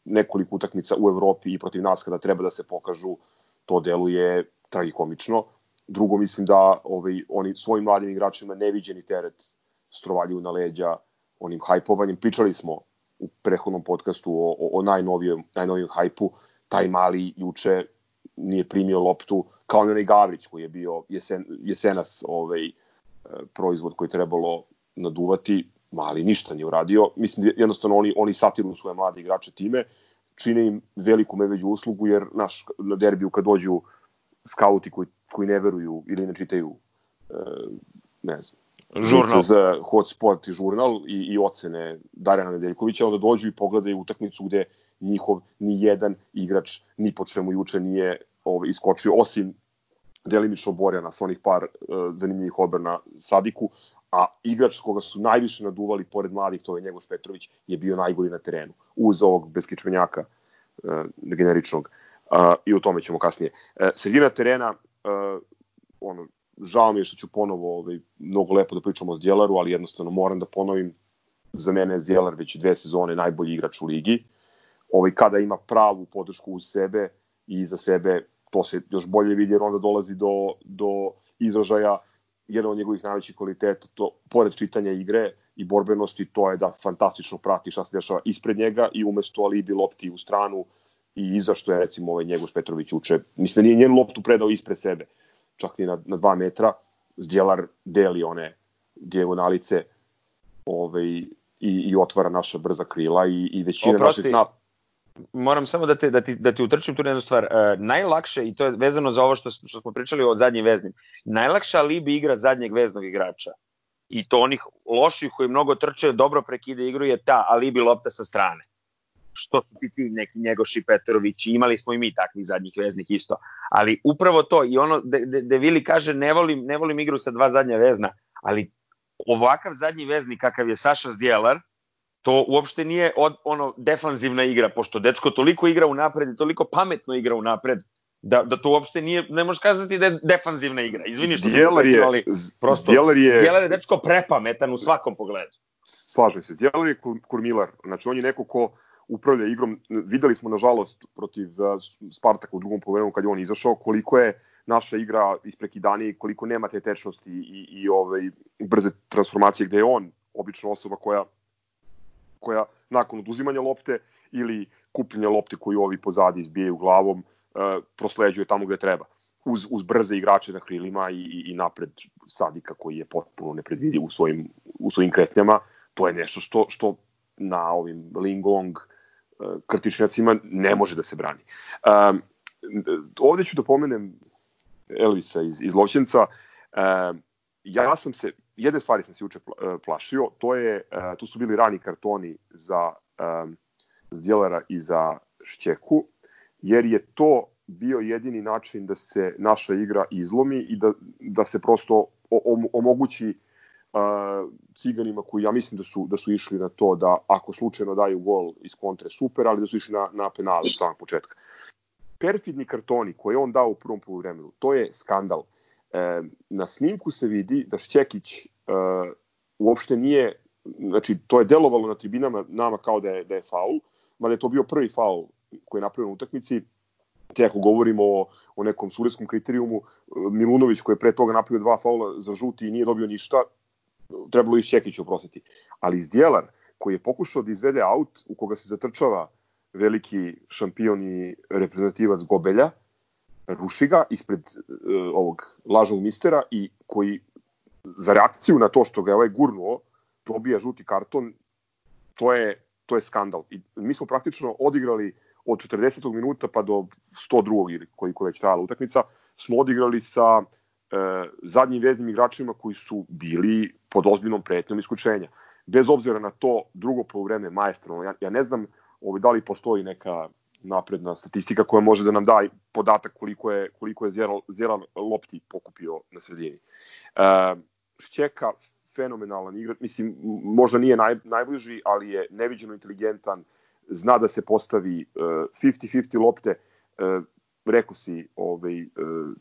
nekoliko utakmica u Evropi i protiv nas kada treba da se pokažu, to deluje tragikomično. Drugo, mislim da ovaj, oni svojim mladim igračima neviđeni teret strovaljuju na leđa onim hajpovanjem. Pričali smo u prehodnom podcastu o, o, o najnovijem, najnovijem hajpu. Taj mali juče nije primio loptu kao i onaj Gavrić koji je bio jesen, jesenas ovaj, proizvod koji je trebalo naduvati, mali ništa nije uradio. Mislim jednostavno oni, oni satiru svoje mlade igrače time, čine im veliku medveđu uslugu, jer naš, na derbiju kad dođu skauti koji, koji ne veruju ili ne čitaju e, ne znam, žurnal za hotspot i žurnal i, i ocene Darjana Nedeljkovića, onda dođu i pogledaju utakmicu gde njihov ni jedan igrač ni po čemu juče nije ovaj, iskočio, osim delimično Borjana sa onih par uh, zanimljivih odbrana Sadiku, a igrač koga su najviše naduvali pored mladih, to je Njegoš Petrović, je bio najgori na terenu, uz ovog beskičmenjaka uh, generičnog. Uh, I o tome ćemo kasnije. Uh, sredina terena, uh, ono, žao mi je što ću ponovo ovaj, mnogo lepo da pričamo o Zdjelaru, ali jednostavno moram da ponovim, za mene je Zdjelar već dve sezone najbolji igrač u ligi. Ovaj, kada ima pravu podršku uz sebe i za sebe to se još bolje vidi jer onda dolazi do, do izražaja jedan od njegovih najvećih kvaliteta, to, pored čitanja igre i borbenosti, to je da fantastično prati šta se dešava ispred njega i umesto alibi lopti u stranu i iza što je recimo ovaj Njegoš Petrović uče. Mislim da nije njenu loptu predao ispred sebe, čak ni na, na dva metra. Zdjelar deli one dijagonalice ovaj, i, i otvara naša brza krila i, i većina Oprosti, naših nap moram samo da te, da ti, da ti utrčim tu jednu stvar. Uh, najlakše, i to je vezano za ovo što, što smo pričali o zadnjim veznim, najlakše alibi igra zadnjeg veznog igrača i to onih loših koji mnogo trče, dobro prekide igru je ta alibi lopta sa strane. Što su ti ti neki Njegoši Petrović, imali smo i mi takvih zadnjih veznih isto. Ali upravo to i ono de, de, de Vili kaže ne volim, ne volim igru sa dva zadnja vezna, ali ovakav zadnji vezni kakav je Saša Zdjelar, to uopšte nije od, ono defanzivna igra, pošto dečko toliko igra u napred i toliko pametno igra u napred, da, da to uopšte nije, ne možeš kazati da je defanzivna igra. Izvini što Zdjelar je, ali prosto, Zdjelar je, Zdjelar je dečko prepametan u svakom pogledu. Slažem se, Zdjelar je kurmilar, znači on je neko ko upravlja igrom, videli smo nažalost protiv uh, Spartaka u drugom pogledu kad je on izašao, koliko je naša igra isprekidani, koliko nema te tečnosti i, i ovaj, brze transformacije gde je on obično osoba koja koja nakon oduzimanja lopte ili kupljenja lopte koju ovi pozadi izbijaju glavom uh, prosleđuje tamo gde treba. Uz, uz brze igrače na krilima i, i, napred Sadika koji je potpuno nepredvidiv u svojim, u svojim kretnjama, to je nešto što, što na ovim Lingong krtičnjacima ne može da se brani. Um, ovde ću da pomenem Elvisa iz, iz Lovćenca. Um, ja sam se, jedne stvari sam se juče plašio, to je, tu su bili rani kartoni za um, Zdjelera i za Šćeku, jer je to bio jedini način da se naša igra izlomi i da, da se prosto omogući uh, ciganima koji ja mislim da su, da su išli na to da ako slučajno daju gol iz kontre super, ali da su išli na, na penale od samog početka. Perfidni kartoni koje on dao u prvom poluvremenu, to je skandal. E, na snimku se vidi da Šćekić e, uopšte nije, znači to je delovalo na tribinama nama kao da je, da je faul, mada je to bio prvi faul koji je napravljen u utakmici, te ako govorimo o, o nekom sureskom kriterijumu, Milunović koji je pre toga napravio dva faula za žuti i nije dobio ništa, trebalo i Šćekić oprostiti. Ali Zdjelar, koji je pokušao da izvede aut u koga se zatrčava veliki šampion i reprezentativac Gobelja, ruši ga ispred uh, ovog lažnog mistera i koji za reakciju na to što ga je ovaj gurnuo dobija žuti karton, to je, to je skandal. I mi smo praktično odigrali od 40. minuta pa do 102. ili koliko već trajala utakmica, smo odigrali sa e, zadnjim veznim igračima koji su bili pod ozbiljnom pretnjom iskučenja. Bez obzira na to drugo polovreme majestralno, ja, ja ne znam ovaj, da li postoji neka napredna statistika koja može da nam da podatak koliko je, koliko je Zeran, Zeran lopti pokupio na sredini. E, Šćeka, fenomenalan igrač, mislim, možda nije naj, najbliži, ali je neviđeno inteligentan, zna da se postavi 50-50 uh, lopte, uh, rekao si, ovaj, uh,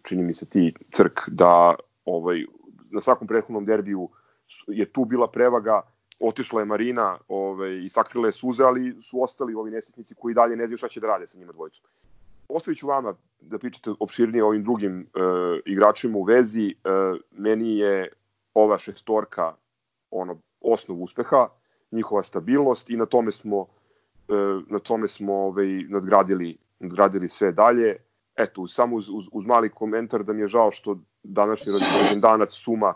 čini mi se ti crk, da ovaj, na svakom prethodnom derbiju je tu bila prevaga, otišla je Marina ovaj, i sakrile je suze, ali su ostali ovi nesretnici koji dalje ne znaju šta će da rade sa njima dvojicom. Ostavit ću vama da pričate opširnije o ovim drugim uh, igračima u vezi. Uh, meni je ova šestorka ono, osnov uspeha, njihova stabilnost i na tome smo uh, na tome smo ovaj, nadgradili, nadgradili sve dalje. Eto, samo uz, uz, uz mali komentar da mi je žao što današnji rođendanac Suma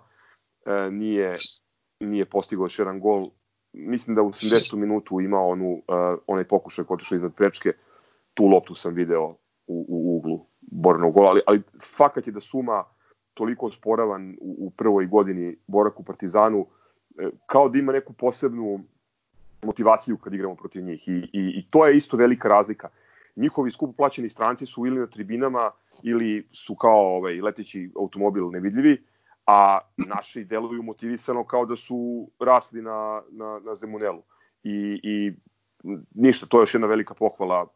nije nije postigao još jedan gol. Mislim da u 80. minutu imao onu, uh, onaj pokušaj koji otišao iznad prečke. Tu loptu sam video u, u uglu bornog gola, ali, ali fakat je da Suma toliko sporavan u, u prvoj godini borak u Partizanu, e, kao da ima neku posebnu motivaciju kad igramo protiv njih i, i, i to je isto velika razlika. Njihovi skupo plaćeni stranci su ili na tribinama ili su kao ovaj, leteći automobil nevidljivi, a naši deluju motivisano kao da su rasli na, na, na Zemunelu. I, I ništa, to je još jedna velika pohvala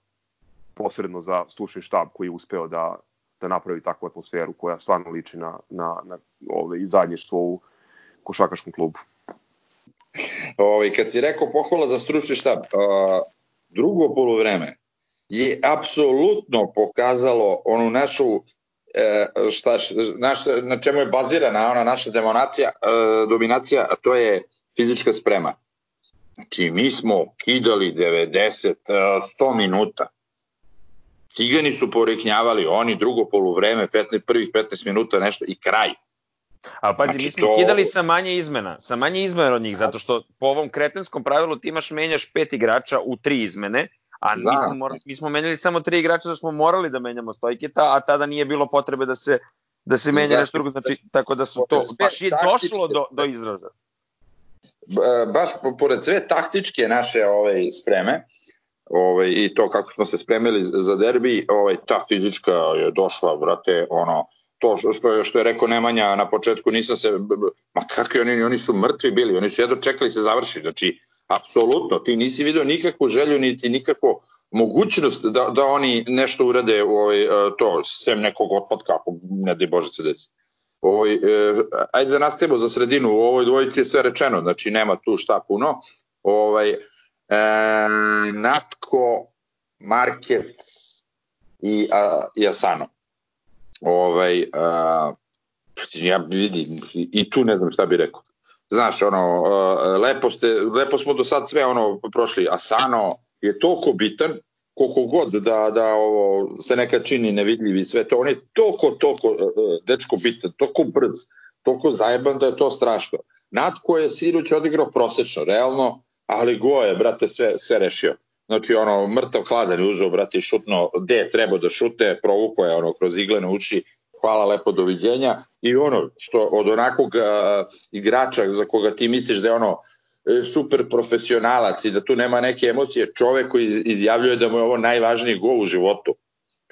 posredno za stručni štab koji je uspeo da, da napravi takvu atmosferu koja stvarno liči na, na, na ove, zajedništvo u košakaškom klubu. Ovi, kad si rekao pohvala za stručni štab, a, drugo polovreme je apsolutno pokazalo onu našu šta, naš, na čemu je bazirana ona naša demonacija, e, dominacija, a to je fizička sprema. Znači, mi smo kidali 90, 100 e, minuta. Cigani su poreknjavali, oni drugo poluvreme, 15, prvih 15 minuta, nešto i kraj. Ali pazi, znači, mi smo to... kidali sa manje izmena, sa manje izmena od njih, zato što po ovom kretenskom pravilu ti imaš menjaš pet igrača u tri izmene, A mi smo, morali, mi smo menjali samo tri igrača, da smo morali da menjamo Stojketa, a tada nije bilo potrebe da se da se menja nešto drugo, znači tako da su to baš je došlo do do izraza. Baš pored sve taktičke naše ove spreme, ovaj i to kako smo se spremili za derbi, ovaj ta fizička je došla, brate, ono to što je što je rekao Nemanja na početku nisam se ma kakvi oni oni su mrtvi bili, oni su jedno čekali se završi, znači Apsolutno, ti nisi video nikakvu želju niti nikakvu mogućnost da, da oni nešto urade ovaj, to, sem nekog otpadka, ako ne di Bože se desi. Ovaj, e, ajde da nastavimo za sredinu, u ovoj dvojici je sve rečeno, znači nema tu šta puno. Ovaj, e, Natko, Market i, a, i Asano. Ovaj, a, ja vidim, i tu ne znam šta bi rekao znaš, ono, uh, lepo, ste, lepo smo do sad sve ono prošli, Asano je toliko bitan, koliko god da, da ovo se neka čini nevidljivi sve to, on je toliko, toliko uh, dečko bitan, toliko brz, toliko zajeban da je to strašno. Natko je Siruć odigrao prosečno, realno, ali go je, brate, sve, sve rešio. Znači, ono, mrtav hladan je uzeo, brate, šutno gde je trebao da šute, provuko je, ono, kroz iglene uši, hvala lepo, doviđenja. I ono, što od onakvog uh, igrača za koga ti misliš da je ono, e, super profesionalac i da tu nema neke emocije, čovek koji izjavljuje da mu je ovo najvažniji gol u životu.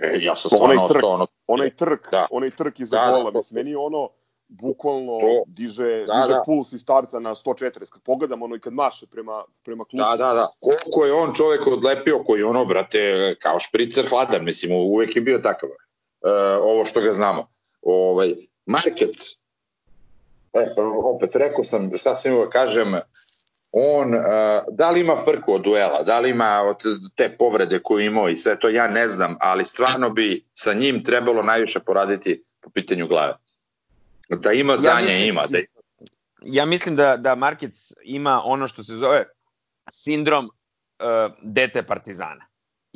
E, ja sam stvarno onaj trk, ono... Onaj trk, da. onaj trk iza da, gola, da, mislim, meni ono bukvalno to, diže, da, diže da. puls i starca na 140. Kad pogledam ono i kad maše prema, prema klubu. Da, da, da. Koliko je on čovek odlepio koji ono, brate, kao špricer hladan, mislim, uvek je bio takav. Uh, ovo što ga znamo. Ovaj, Market, e, opet rekao sam, šta sam imao da kažem, on, uh, da li ima frku od duela, da li ima od te povrede koju imao i sve to, ja ne znam, ali stvarno bi sa njim trebalo najviše poraditi po pitanju glave. Da ima znanje, ja mislim, ima. Da... Ja mislim da, da Markec ima ono što se zove sindrom uh, dete partizana.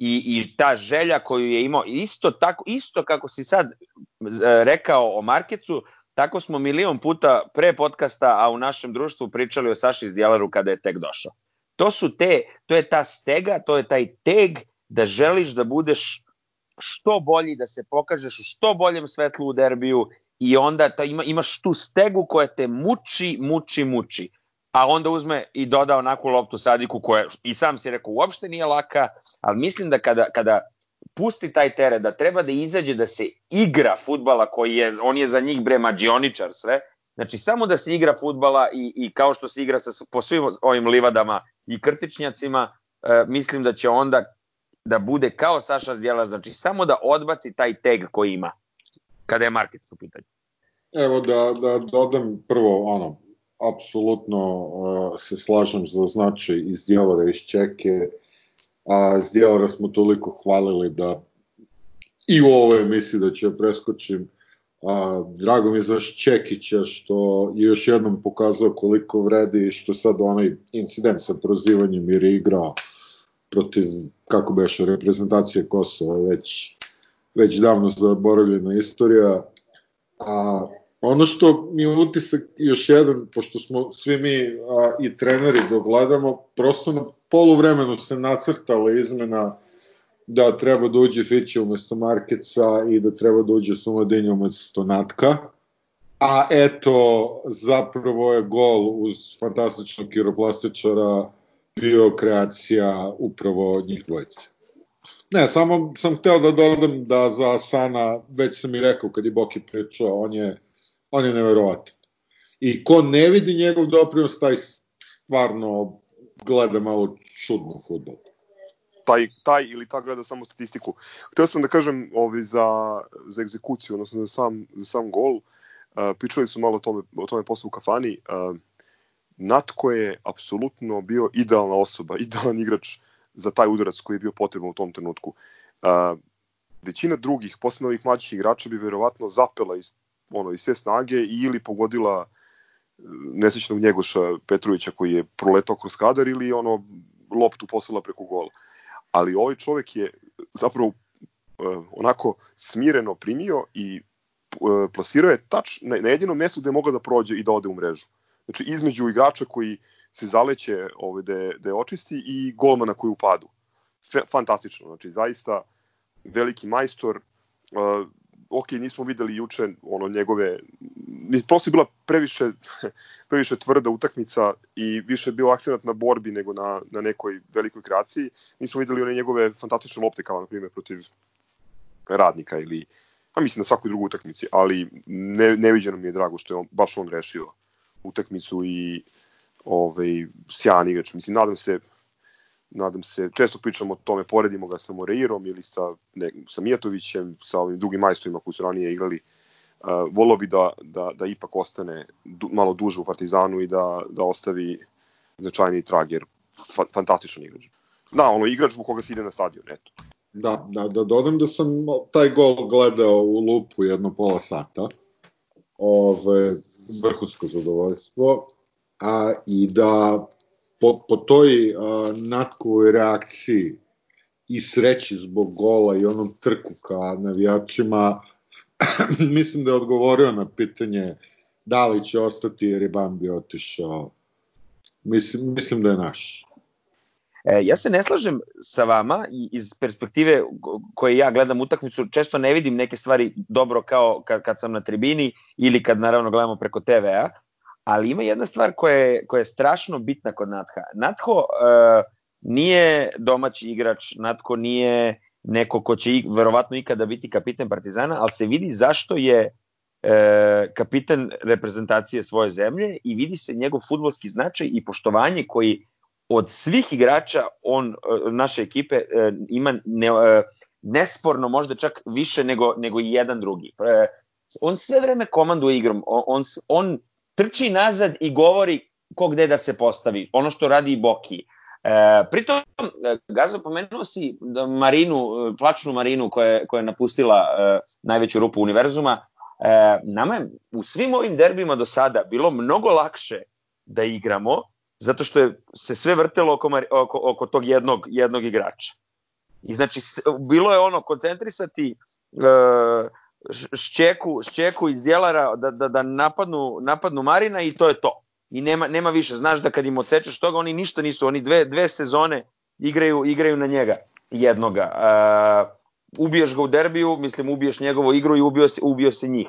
I, I ta želja koju je imao, isto, tako, isto kako si sad uh, rekao o Markecu, tako smo milion puta pre podcasta, a u našem društvu pričali o Saši Zdjelaru kada je tek došao. To su te, to je ta stega, to je taj teg da želiš da budeš što bolji, da se pokažeš u što boljem svetlu u derbiju i onda ta, ima, imaš tu stegu koja te muči, muči, muči. A onda uzme i doda onakvu loptu Sadiku koja, i sam si rekao, uopšte nije laka, ali mislim da kada, kada pusti taj teret, da treba da izađe da se igra futbala koji je, on je za njih bre mađioničar sve, znači samo da se igra futbala i, i kao što se igra sa, po svim ovim livadama i krtičnjacima, e, mislim da će onda da bude kao Saša Zdjelar, znači samo da odbaci taj tag koji ima kada je market u pitanju. Evo da, da dodam prvo ono, apsolutno uh, se slažem za značaj iz Djelara iz Čeke, a Djelara smo toliko hvalili da i u ovoj emisiji da će preskočim. A, drago mi je za Čekića što je još jednom pokazao koliko vredi i što sad onaj incident sa prozivanjem jer je igrao protiv, kako beše, reprezentacije Kosova već već davno zaboravljena istorija. A ono što mi utisak još jedan, pošto smo svi mi a, i treneri dogledamo, prosto na poluvremenu se nacrtala izmena da treba da uđe Fiće umesto Markeca i da treba da uđe Sumadinja umesto Natka. A eto, zapravo je gol uz fantastičnog kiroplastičara bio kreacija upravo njih dvojice. Ne, samo sam hteo da dodam da za Asana, već sam i rekao kad je Boki pričao, on je, on je neverovatan. I ko ne vidi njegov doprinos, taj stvarno gleda malo čudno futbol. Taj, taj ili ta gleda samo statistiku. Hteo sam da kažem ovi za, za egzekuciju, odnosno za sam, za sam gol. Uh, pričali su malo o tome, o tome posle u kafani. Uh, Natko je apsolutno bio idealna osoba, *laughs* idealan igrač za taj udarac koji je bio potreban u tom trenutku. Uh, većina drugih, posebno ovih mlađih igrača bi verovatno zapela iz, ono, iz sve snage ili pogodila e, nesrećnog Njegoša Petrovića koji je proletao kroz kadar ili ono loptu poslala preko gola. Ali ovaj čovek je zapravo uh, onako smireno primio i uh, plasirao je tač na, na jedinom mestu gde je mogao da prođe i da ode u mrežu. Znači između igrača koji se zaleće ovaj, da, je, da je očisti i golmana koji upadu. Fantastično, znači zaista veliki majstor. Ok, nismo videli juče ono njegove prosto je bila previše *laughs* previše tvrda utakmica i više je bio akcenat na borbi nego na, na nekoj velikoj kreaciji. Nismo videli one njegove fantastične lopte kao na primjer protiv radnika ili a mislim na svakoj drugoj utakmici, ali ne, neviđeno mi je drago što je on, baš on rešio utakmicu i ovaj, sjajan igrač. Mislim, nadam se, nadam se, često pričamo o tome, poredimo ga sa Moreirom ili sa, ne, sa Mijatovićem, sa ovim drugim majstorima koji su ranije igrali. Uh, volio bi da, da, da ipak ostane du, malo duže u Partizanu i da, da ostavi značajni trag, jer fa, fantastičan igrač. Da, ono igrač zbog koga se ide na stadion, eto. Da, da, da dodam da sam taj gol gledao u lupu jedno pola sata. Ove, vrhunsko zadovoljstvo a, i da po, po toj a, natkovoj reakciji i sreći zbog gola i onom trku ka navijačima, *clears throat* mislim da je odgovorio na pitanje da li će ostati jer je Bambi otišao. Mislim, mislim da je naš. E, ja se ne slažem sa vama iz perspektive koje ja gledam utakmicu, često ne vidim neke stvari dobro kao kad, kad sam na tribini ili kad naravno gledamo preko TV-a, ali ima jedna stvar koja je, koja je strašno bitna kod Natha. Natho uh, nije domaći igrač, Natko nije neko ko će verovatno ikada biti kapiten Partizana, ali se vidi zašto je e, kapiten reprezentacije svoje zemlje i vidi se njegov futbolski značaj i poštovanje koji od svih igrača on e, naše ekipe e, ima ne, e, nesporno možda čak više nego nego i jedan drugi. E, on sve vreme komanduje igrom. On on trči nazad i govori ko gde da se postavi. Ono što radi i Boki. E, pritom, e, Gazo, pomenuo si da Marinu, e, plačnu Marinu koja koja je napustila e, najveću rupu univerzuma. E, nama je u svim ovim derbima do sada bilo mnogo lakše da igramo, zato što je se sve vrtelo oko, oko, oko tog jednog, jednog igrača. I znači, bilo je ono, koncentrisati e, šćeku, šćeku iz djelara da, da, da napadnu, napadnu Marina i to je to i nema, nema više. Znaš da kad im odsečeš toga, oni ništa nisu, oni dve, dve sezone igraju, igraju na njega jednoga. Uh, ubiješ ga u derbiju, mislim ubiješ njegovu igru i ubio se, ubio se njih.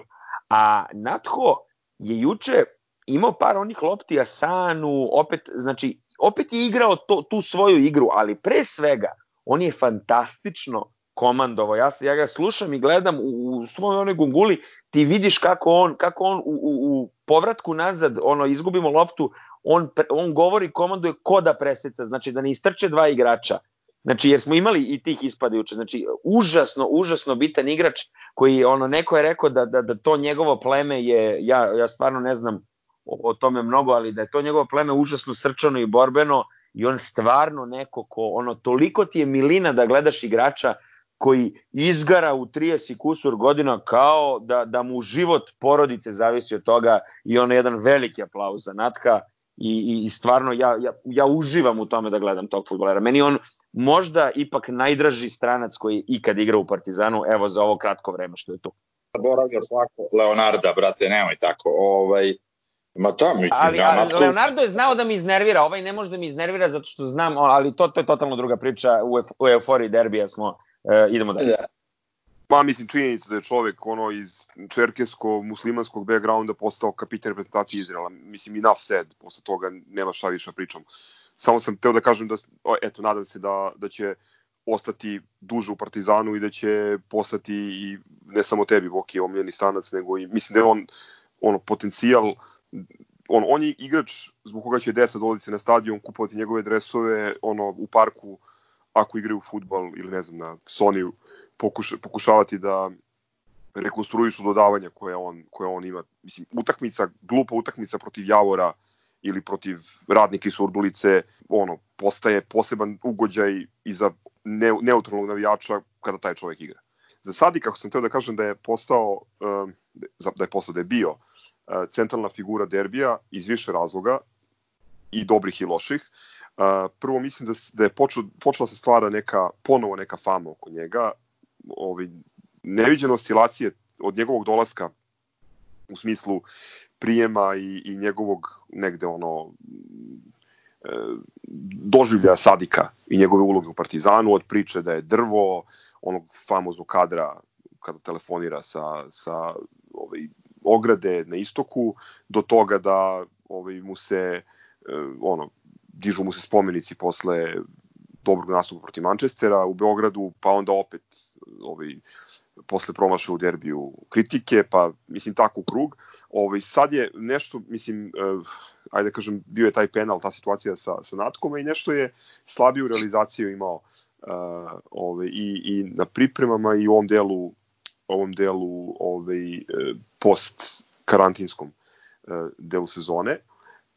A Natho je juče imao par onih lopti Asanu, opet, znači, opet je igrao to, tu svoju igru, ali pre svega, on je fantastično komandovo. Ja, ja ga slušam i gledam u, u svojoj onoj gunguli, ti vidiš kako on, kako on u, u, u povratku nazad, ono, izgubimo loptu, on, on govori, komanduje ko da preseca, znači da ne istrče dva igrača. Znači, jer smo imali i tih ispada juče. Znači, užasno, užasno bitan igrač koji, ono, neko je rekao da, da, da to njegovo pleme je, ja, ja stvarno ne znam o, o tome mnogo, ali da je to njegovo pleme užasno srčano i borbeno i on stvarno neko ko, ono, toliko ti je milina da gledaš igrača koji izgara u 30 kusur godina kao da, da mu život porodice zavisi od toga i ono jedan veliki aplauz za Natka i, i stvarno ja, ja, ja uživam u tome da gledam tog futbolera. Meni on možda ipak najdraži stranac koji ikad igra u Partizanu, evo za ovo kratko vreme što je tu. Boravlja svako Leonarda, brate, nemoj tako. Ovaj, Ma to mi ali, ja, ali tu... Leonardo je znao da mi iznervira, ovaj ne može da mi iznervira zato što znam, ali to, to je totalno druga priča, u, u euforiji derbija smo E, idemo dalje. Da. Ma, mislim, činjenica da je čovek ono iz čerkesko-muslimanskog backgrounda postao kapitan reprezentacije Izraela. Mislim, i naf said, posle toga nema šta više pričam. Samo sam teo da kažem da, eto, nadam se da, da će ostati duže u Partizanu i da će postati i ne samo tebi, Voki, omljeni stanac, nego i, mislim da je on ono, potencijal on, on je igrač zbog koga će deca dolaziti na stadion, kupovati njegove dresove ono, u parku, ako igraju futbal ili ne znam na Sony pokuša, pokušavati da rekonstruišu dodavanja koje on, koje on ima. Mislim, utakmica, glupa utakmica protiv Javora ili protiv radnika iz Surdulice, ono, postaje poseban ugođaj i za ne, neutralnog navijača kada taj čovek igra. Za Sadi, kako sam teo da kažem da je postao, um, da je postao, da je bio uh, centralna figura derbija iz više razloga, i dobrih i loših. Prvo mislim da, da je počeo, počela se stvara neka, ponovo neka fama oko njega, ovi, neviđene oscilacije od njegovog dolaska u smislu prijema i, i njegovog negde ono e, doživlja Sadika i njegove uloge u Partizanu, od priče da je drvo, onog famoznog kadra kada telefonira sa, sa ovaj, ograde na istoku, do toga da ovaj, mu se e, ono, dižu mu se spomenici posle dobrog nastupa protiv Manchestera u Beogradu, pa onda opet ovaj, posle promaša u derbiju kritike, pa mislim tako u krug. Ovaj, sad je nešto, mislim, uh, ajde da kažem, bio je taj penal, ta situacija sa, sa Natkom i nešto je slabiju realizaciju imao uh, ovaj, i, i na pripremama i u ovom delu ovom delu ovaj, post karantinskom uh, delu sezone.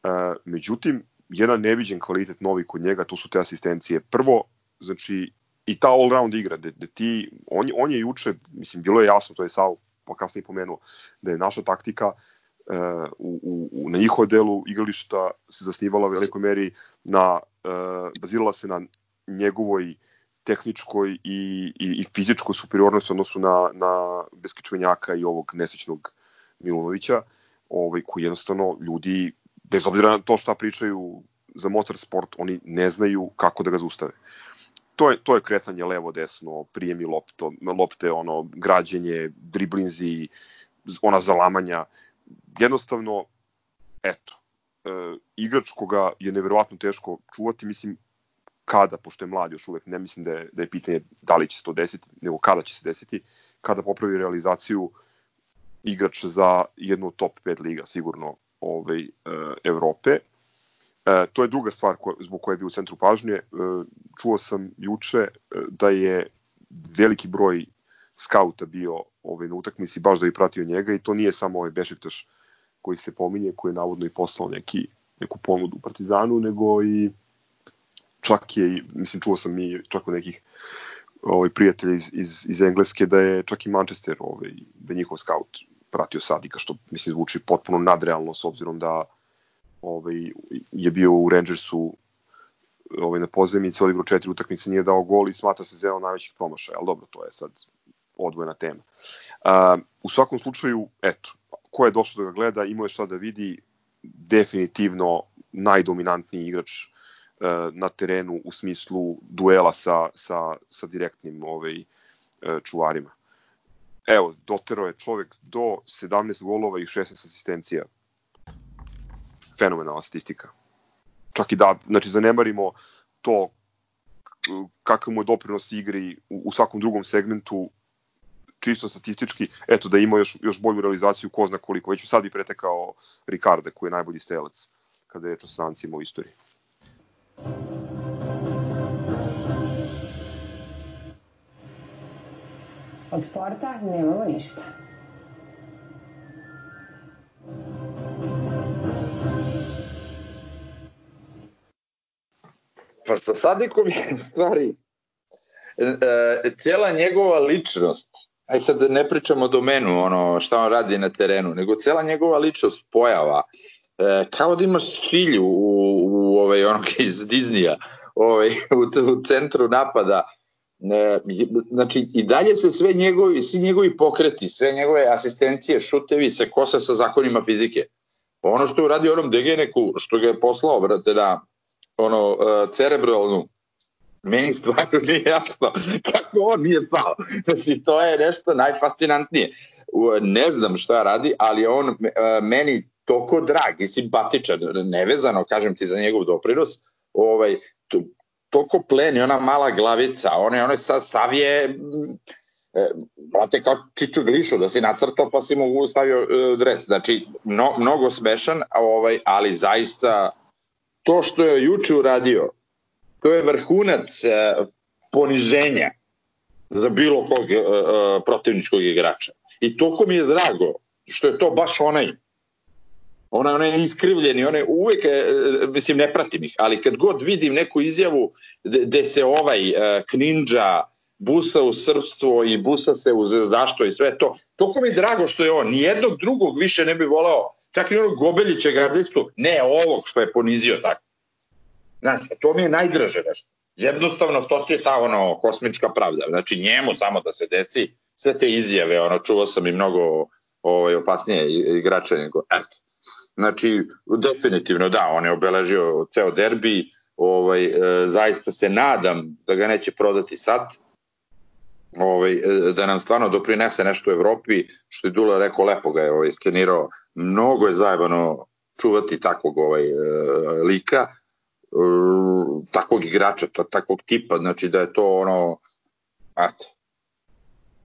Uh, međutim, jedan neviđen kvalitet novi kod njega, to su te asistencije. Prvo, znači, i ta all-round igra, gde, gde ti, on, on je juče, mislim, bilo je jasno, to je Sao pa kasnije pomenuo, da je naša taktika uh, u, u, na njihovom delu igrališta se zasnivala u velikoj meri na, uh, bazirala se na njegovoj tehničkoj i, i, i fizičkoj superiornosti odnosu na, na Beskičvenjaka i ovog nesečnog Milunovića. ovaj, koji jednostavno ljudi, bez obzira na to šta pričaju za motorsport, oni ne znaju kako da ga zaustave. To je, to je kretanje levo-desno, prijemi lopto, lopte, ono, građenje, driblinzi, ona zalamanja. Jednostavno, eto, e, igrač koga je neverovatno teško čuvati, mislim, kada, pošto je mlad još uvek, ne mislim da je, da je pitanje da li će se to desiti, nego kada će se desiti, kada popravi realizaciju igrač za jednu top 5 liga, sigurno ovaj, e, Evrope. E, to je druga stvar ko, zbog koje je bio u centru pažnje. E, čuo sam juče e, da je veliki broj skauta bio ovaj, na utakmici baš da bi pratio njega i to nije samo ovaj Bešiktaš koji se pominje, koji je navodno i poslao neki, neku ponudu Partizanu, nego i čak je, mislim, čuo sam i čak od nekih ovaj, prijatelja iz, iz, iz Engleske da je čak i Manchester, ovaj, da je njihov scout pratio Sadika, što mislim zvuči potpuno nadrealno s obzirom da ovaj, je bio u Rangersu ovaj, na pozemici, odigrao četiri utakmice, nije dao gol i smatra se za najvećih promašaja, ali dobro, to je sad odvojena tema. Uh, u svakom slučaju, eto, ko je došao da ga gleda, imao je šta da vidi, definitivno najdominantniji igrač uh, na terenu u smislu duela sa, sa, sa direktnim ovaj, uh, čuvarima. Evo, dotero je čovek do 17 golova i 16 asistencija. Fenomenalna statistika. Čak i da, znači, zanemarimo to kakav mu je doprinos igri u, u svakom drugom segmentu, čisto statistički, eto da ima još, još bolju realizaciju, ko zna koliko, već sad i pretekao Ricarde koji je najbolji stelac kada je reč o strancima u istoriji. Od sporta nemamo ništa. Pa sa Sadikom je u stvari e, e, cijela njegova ličnost aj sad ne pričamo o domenu, ono, šta on radi na terenu, nego cela njegova ličnost, pojava, e, kao da imaš šilju u, u ovaj, onog iz Disneya, ovaj, u, u centru napada, e, znači i dalje se sve njegovi, svi njegovi pokreti, sve njegove asistencije, šutevi se kose sa zakonima fizike. Ono što je uradio onom Degeneku, što ga je poslao, brate, na ono, uh, cerebralnu meni stvarno nije jasno kako on nije pao. Znači, to je nešto najfascinantnije. Ne znam šta radi, ali on uh, meni toko drag i simpatičan, nevezano, kažem ti, za njegov doprinos, ovaj, to, toko pleni, ona mala glavica, one, one sa, savije, e, brate, kao Čiču Glišu, da si nacrtao pa si mogu stavio e, dres. Znači, no, mnogo smešan, ovaj, ali zaista to što je juče uradio, to je vrhunac e, poniženja za bilo kog e, e, protivničkog igrača. I toko mi je drago što je to baš onaj ona onaj iskrivljeni, one uvek, e, mislim ne pratim ih, ali kad god vidim neku izjavu gde se ovaj e, kninđa busa u srpstvo i busa se u zašto i sve to, toko mi je drago što je on, nijednog drugog više ne bi volao, čak i onog Gobeljića gardistu, ne ovog što je ponizio tako. Znači, to mi je najdraže nešto. Jednostavno, to je ta ono, kosmička pravda. Znači, njemu samo da se desi sve te izjave, ono, čuo sam i mnogo ovaj, opasnije igrača nego, eto. Znači, definitivno da, on je obeležio ceo derbi, ovaj, e, zaista se nadam da ga neće prodati sad, ovaj, e, da nam stvarno doprinese nešto u Evropi, što je Dula rekao, lepo ga je ovaj, skenirao, mnogo je zajebano čuvati takvog ovaj, e, lika, uh, takvog igrača, takvog tipa, znači da je to ono, eto,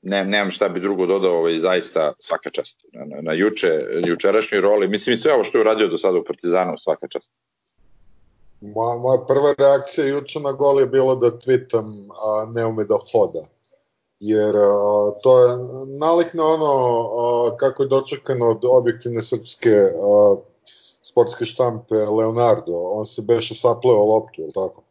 ne, nemam šta bi drugo dodao, ovaj, zaista svaka čast. Na, na, na juče, jučerašnjoj roli, mislim i sve ovo što je uradio do sada u Partizanu, svaka čast. Moja, moja prva reakcija juče na gol je bilo da twitam a, ne ume da hoda. Jer a, to je nalik na ono a, kako je dočekano od objektivne srpske a, sportske štampe Leonardo, on se beše sapleo loptu, ili tako?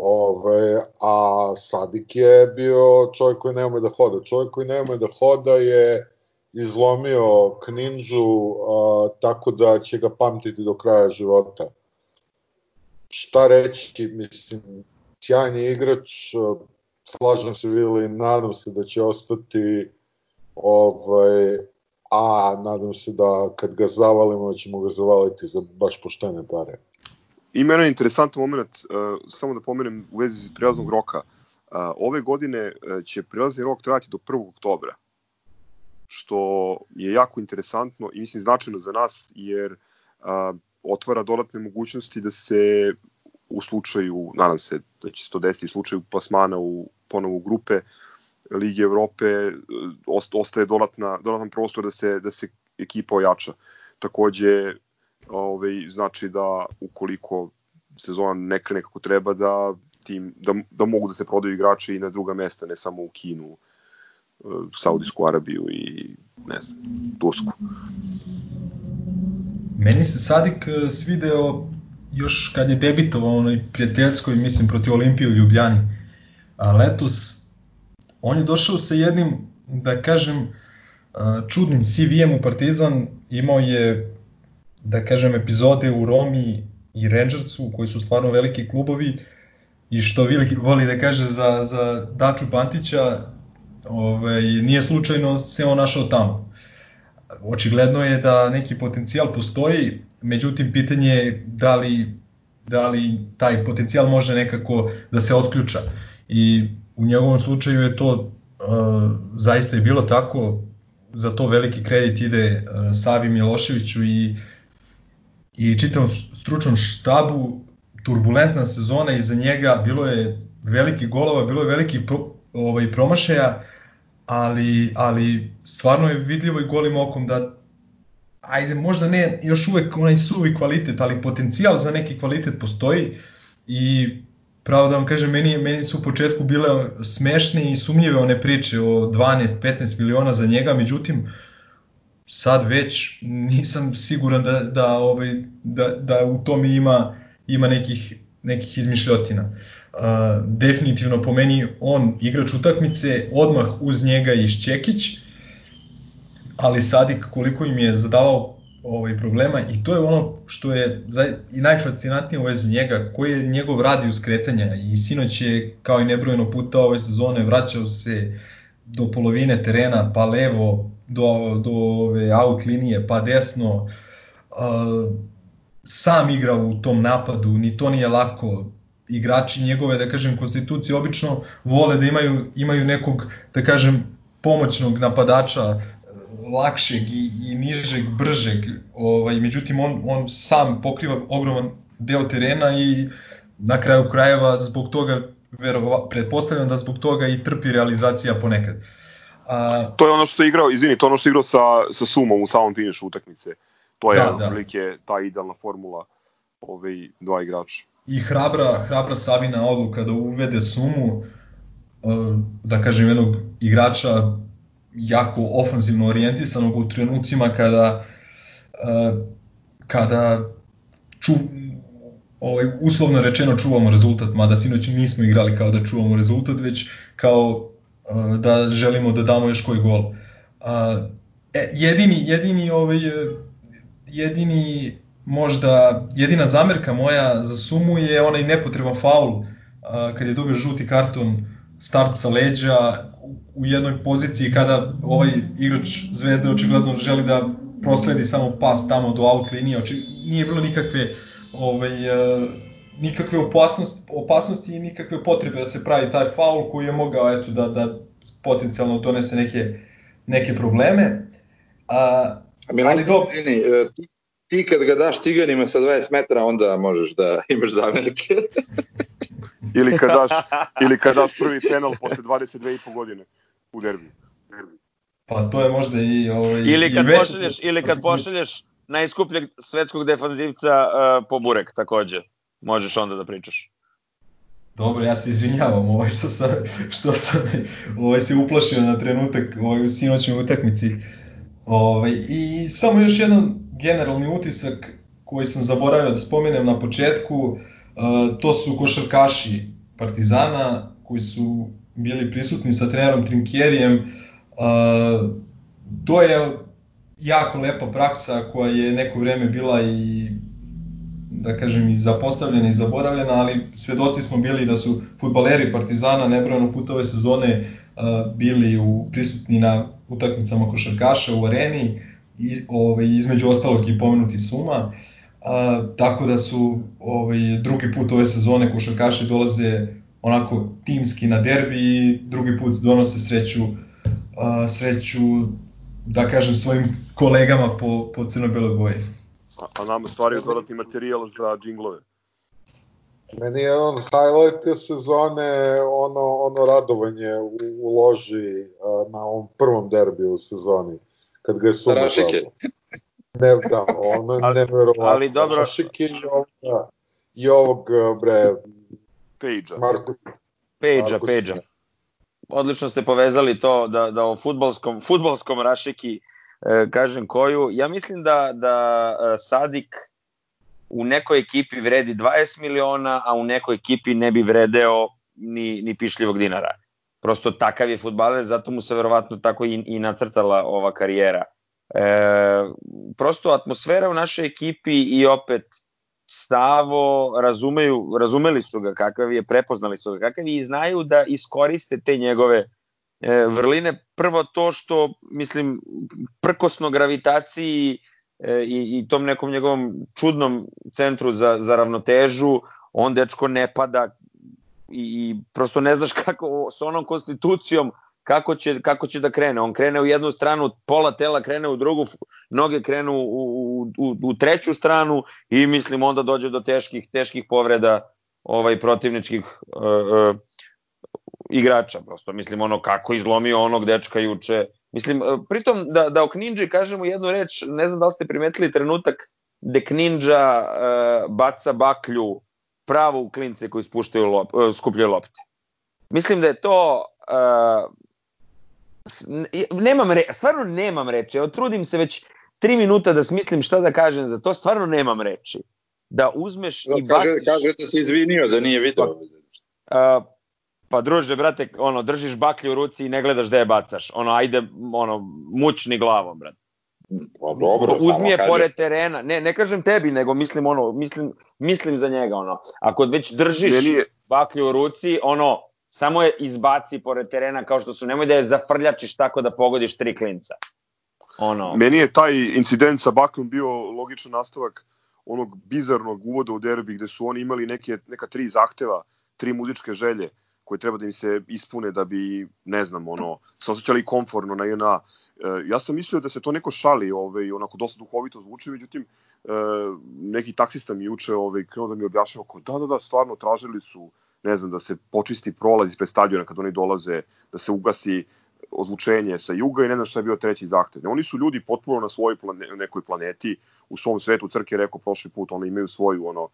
Ove, a Sadik je bio čovjek koji nema da hoda. Čovjek koji nema da hoda je izlomio Kninžu a, tako da će ga pamtiti do kraja života. Šta reći, mislim, sjajni igrač, slažem se Vili, nadam se da će ostati ovaj, a nadam se da kad ga zavalimo da ćemo ga zavaliti za baš poštene pare. Ima jedan interesantan moment, uh, samo da pomenem u vezi prilaznog roka. Uh, ove godine uh, će prilazni rok trajati do 1. oktobra, što je jako interesantno i mislim značajno za nas, jer uh, otvara dodatne mogućnosti da se u slučaju, nadam se da će se to desiti, u slučaju plasmana u ponovu grupe Lige Evrope ostaje dodatna, dodatan prostor da se, da se ekipa ojača. Takođe, ovaj, znači da ukoliko sezona ne krene kako treba, da, tim, da, da mogu da se prodaju igrači i na druga mesta, ne samo u Kinu, Saudijsku Arabiju i ne znam, Tursku. Meni se Sadik e, svideo još kad je debitovao onoj prijateljskoj, mislim, protiv Olimpije u Ljubljani. A letos on je došao sa jednim, da kažem, e, čudnim CV-em u Partizan, imao je, da kažem, epizode u Romi i Rangersu, koji su stvarno veliki klubovi, i što Vili voli da kaže za, za Daču Pantića, ovaj, nije slučajno se on našao tamo očigledno je da neki potencijal postoji, međutim pitanje je da li, da li taj potencijal može nekako da se otključa. I u njegovom slučaju je to uh, zaista je bilo tako, za to veliki kredit ide uh, Savi Miloševiću i, i čitavom stručnom štabu, turbulentna sezona iza njega, bilo je veliki golova, bilo je veliki pro, ovaj, promašaja, ali, ali stvarno je vidljivo i golim okom da ajde možda ne još uvek onaj suvi kvalitet, ali potencijal za neki kvalitet postoji i pravo da vam kažem, meni, meni su u početku bile smešne i sumnjive one priče o 12-15 miliona za njega, međutim sad već nisam siguran da, da, ovaj, da, da u tome ima, ima nekih, nekih izmišljotina. Uh, definitivno po meni on igrač utakmice, odmah uz njega i Šćekić, ali Sadik koliko im je zadavao ovaj problema i to je ono što je i najfascinantnije u vezi njega, koji je njegov radijus kretanja i sinoć je kao i nebrojeno puta ove sezone vraćao se do polovine terena, pa levo, do, do ove out linije, pa desno, uh, sam igra u tom napadu, ni to nije lako, igrači njegove, da kažem, konstitucije obično vole da imaju, imaju nekog, da kažem, pomoćnog napadača, lakšeg i, i nižeg, bržeg, ovaj, međutim on, on sam pokriva ogroman deo terena i na kraju krajeva zbog toga verova, pretpostavljam da zbog toga i trpi realizacija ponekad. A, to je ono što je igrao, izvini, to je ono što je igrao sa, sa Sumom u samom finišu utakmice. To je da, da. ta idealna formula ovaj, dva igrača i hrabra, hrabra Savina odluka da uvede sumu, e, da kažem, jednog igrača jako ofanzivno orijentisanog u trenucima kada e, kada ču, ovaj, uslovno rečeno čuvamo rezultat, mada sinoć nismo igrali kao da čuvamo rezultat, već kao da želimo da damo još koji gol. E, jedini, jedini, ovaj, jedini možda jedina zamerka moja za sumu je onaj nepotreban faul kad je dobio žuti karton start sa leđa u jednoj poziciji kada ovaj igrač Zvezde očigledno želi da prosledi samo pas tamo do out linije, oči, nije bilo nikakve ovaj, nikakve opasnosti, opasnosti i nikakve potrebe da se pravi taj faul koji je mogao eto, da, da potencijalno donese neke, neke probleme. A, Milan, ali do... E, ti, ti kad ga daš tiganima sa 20 metara, onda možeš da imaš zamerke. *laughs* ili kad daš, ili kad daš prvi penal posle 22,5 godine u derbiju. Pa to je možda i ovaj ili kad i pošalješ ili kad pošalješ najskupljeg svetskog defanzivca uh, po burek takođe. Možeš onda da pričaš. Dobro, ja se izvinjavam ovaj što sam što sam ovaj se uplašio na trenutak ovaj u sinoćnoj utakmici. Ovaj i samo još jedan generalni utisak koji sam zaboravio da spomenem na početku, uh, to su košarkaši Partizana koji su bili prisutni sa trenerom Trinkjerijem. Uh, to je jako lepa praksa koja je neko vreme bila i da kažem i zapostavljena i zaboravljena, ali svedoci smo bili da su futbaleri Partizana nebrojeno puta ove sezone bili u, prisutni na utakmicama košarkaša u areni, ovaj, između ostalog i pomenuti Suma, a, tako da su ovaj, drugi put ove sezone košarkaši dolaze onako timski na derbi i drugi put donose sreću, a, sreću da kažem svojim kolegama po, po crno-beloj boji. A, a nama stvaraju dodatni materijal za džinglove. Meni je on highlight te sezone ono, ono radovanje u, u loži uh, na ovom prvom derbiju u sezoni, kad ga je Suma Rašike. Ne, da, ono je nevjerovatno. ali dobro- Rašike i ovog, i ovog bre. Marko, Pejđa, Marko Pejđa. Sina. Odlično ste povezali to da, da o futbolskom, futbolskom rašiki kažem koju. Ja mislim da, da e, Sadik u nekoj ekipi vredi 20 miliona, a u nekoj ekipi ne bi vredeo ni, ni pišljivog dinara. Prosto takav je futbaler, zato mu se verovatno tako i, i nacrtala ova karijera. E, prosto atmosfera u našoj ekipi i opet Savo razumeju, razumeli su ga kakav je, prepoznali su ga kakav je i znaju da iskoriste te njegove e, vrline. Prvo to što, mislim, prkosno gravitaciji e, i, i tom nekom njegovom čudnom centru za, za ravnotežu, on dečko ne pada i, i prosto ne znaš *laughs* kako s onom konstitucijom kako će, kako će da krene. On krene u jednu stranu, pola tela krene u drugu, noge krenu u, u, u, u treću stranu i mislim onda dođe do teških teških povreda ovaj protivničkih uh, uh, igrača prosto mislim ono kako izlomio onog dečka juče mislim uh, pritom da da o Kninđi kažemo jednu reč ne znam da li ste primetili trenutak gde Kninđa uh, baca baklju pravo u klince koji spuštaju lop, uh, skupljaju lopte mislim da je to uh, nemam re, stvarno nemam reči. Evo trudim se već tri minuta da smislim šta da kažem za to, stvarno nemam reči. Da uzmeš i Kaže, baciš... kaže da se izvinio da nije video. A, pa druže, brate, ono, držiš baklju u ruci i ne gledaš gde je bacaš. Ono, ajde, ono, mučni glavom, brate. Pa dobro, Uzmi je kaže. pored terena. Ne, ne kažem tebi, nego mislim ono, mislim, mislim za njega, ono. Ako već držiš je, baklju u ruci, ono, samo je izbaci pored terena kao što su, nemoj da je zafrljačiš tako da pogodiš tri klinca. Ono, meni je taj incident sa Baklom bio logičan nastavak onog bizarnog uvoda u derbi gde su oni imali neke, neka tri zahteva, tri muzičke želje koje treba da im se ispune da bi, ne znam, ono, se osjećali komforno na JNA. E, ja sam mislio da se to neko šali, ovaj, onako dosta duhovito zvuči, međutim, e, neki taksista mi juče ovaj, krenuo da mi objašnjava kao da, da, da, stvarno tražili su, ne znam, da se počisti prolaz ispred stadiona kad oni dolaze, da se ugasi ozvučenje sa juga i ne znam šta je bio treći zahtev. Oni su ljudi potpuno na svojoj plane, nekoj planeti, u svom svetu, Crk je rekao prošli put, oni imaju svoju, ono,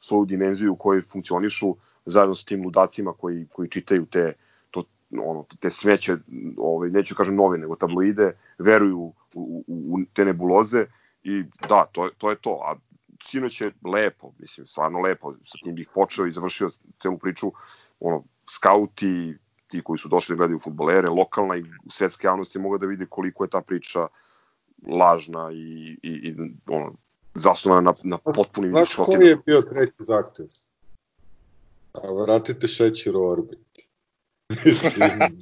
svoju dimenziju u kojoj funkcionišu zajedno sa tim ludacima koji, koji čitaju te, to, ono, te smeće, ovaj, neću kažem novine, nego tabloide, veruju u, u, u te nebuloze i da, to to. Je to. A sinoć je lepo, mislim, stvarno lepo, sa tim bih počeo i završio celu priču, ono, skauti, ti koji su došli da gledaju futbolere, lokalna i svetska javnost je mogla da vide koliko je ta priča lažna i, i, i ono, zasnovana na, na potpunim Znaš koji izmišljotinama. je bio treći zahtev? A vratite šećer u orbit. *laughs* Mislim, *laughs*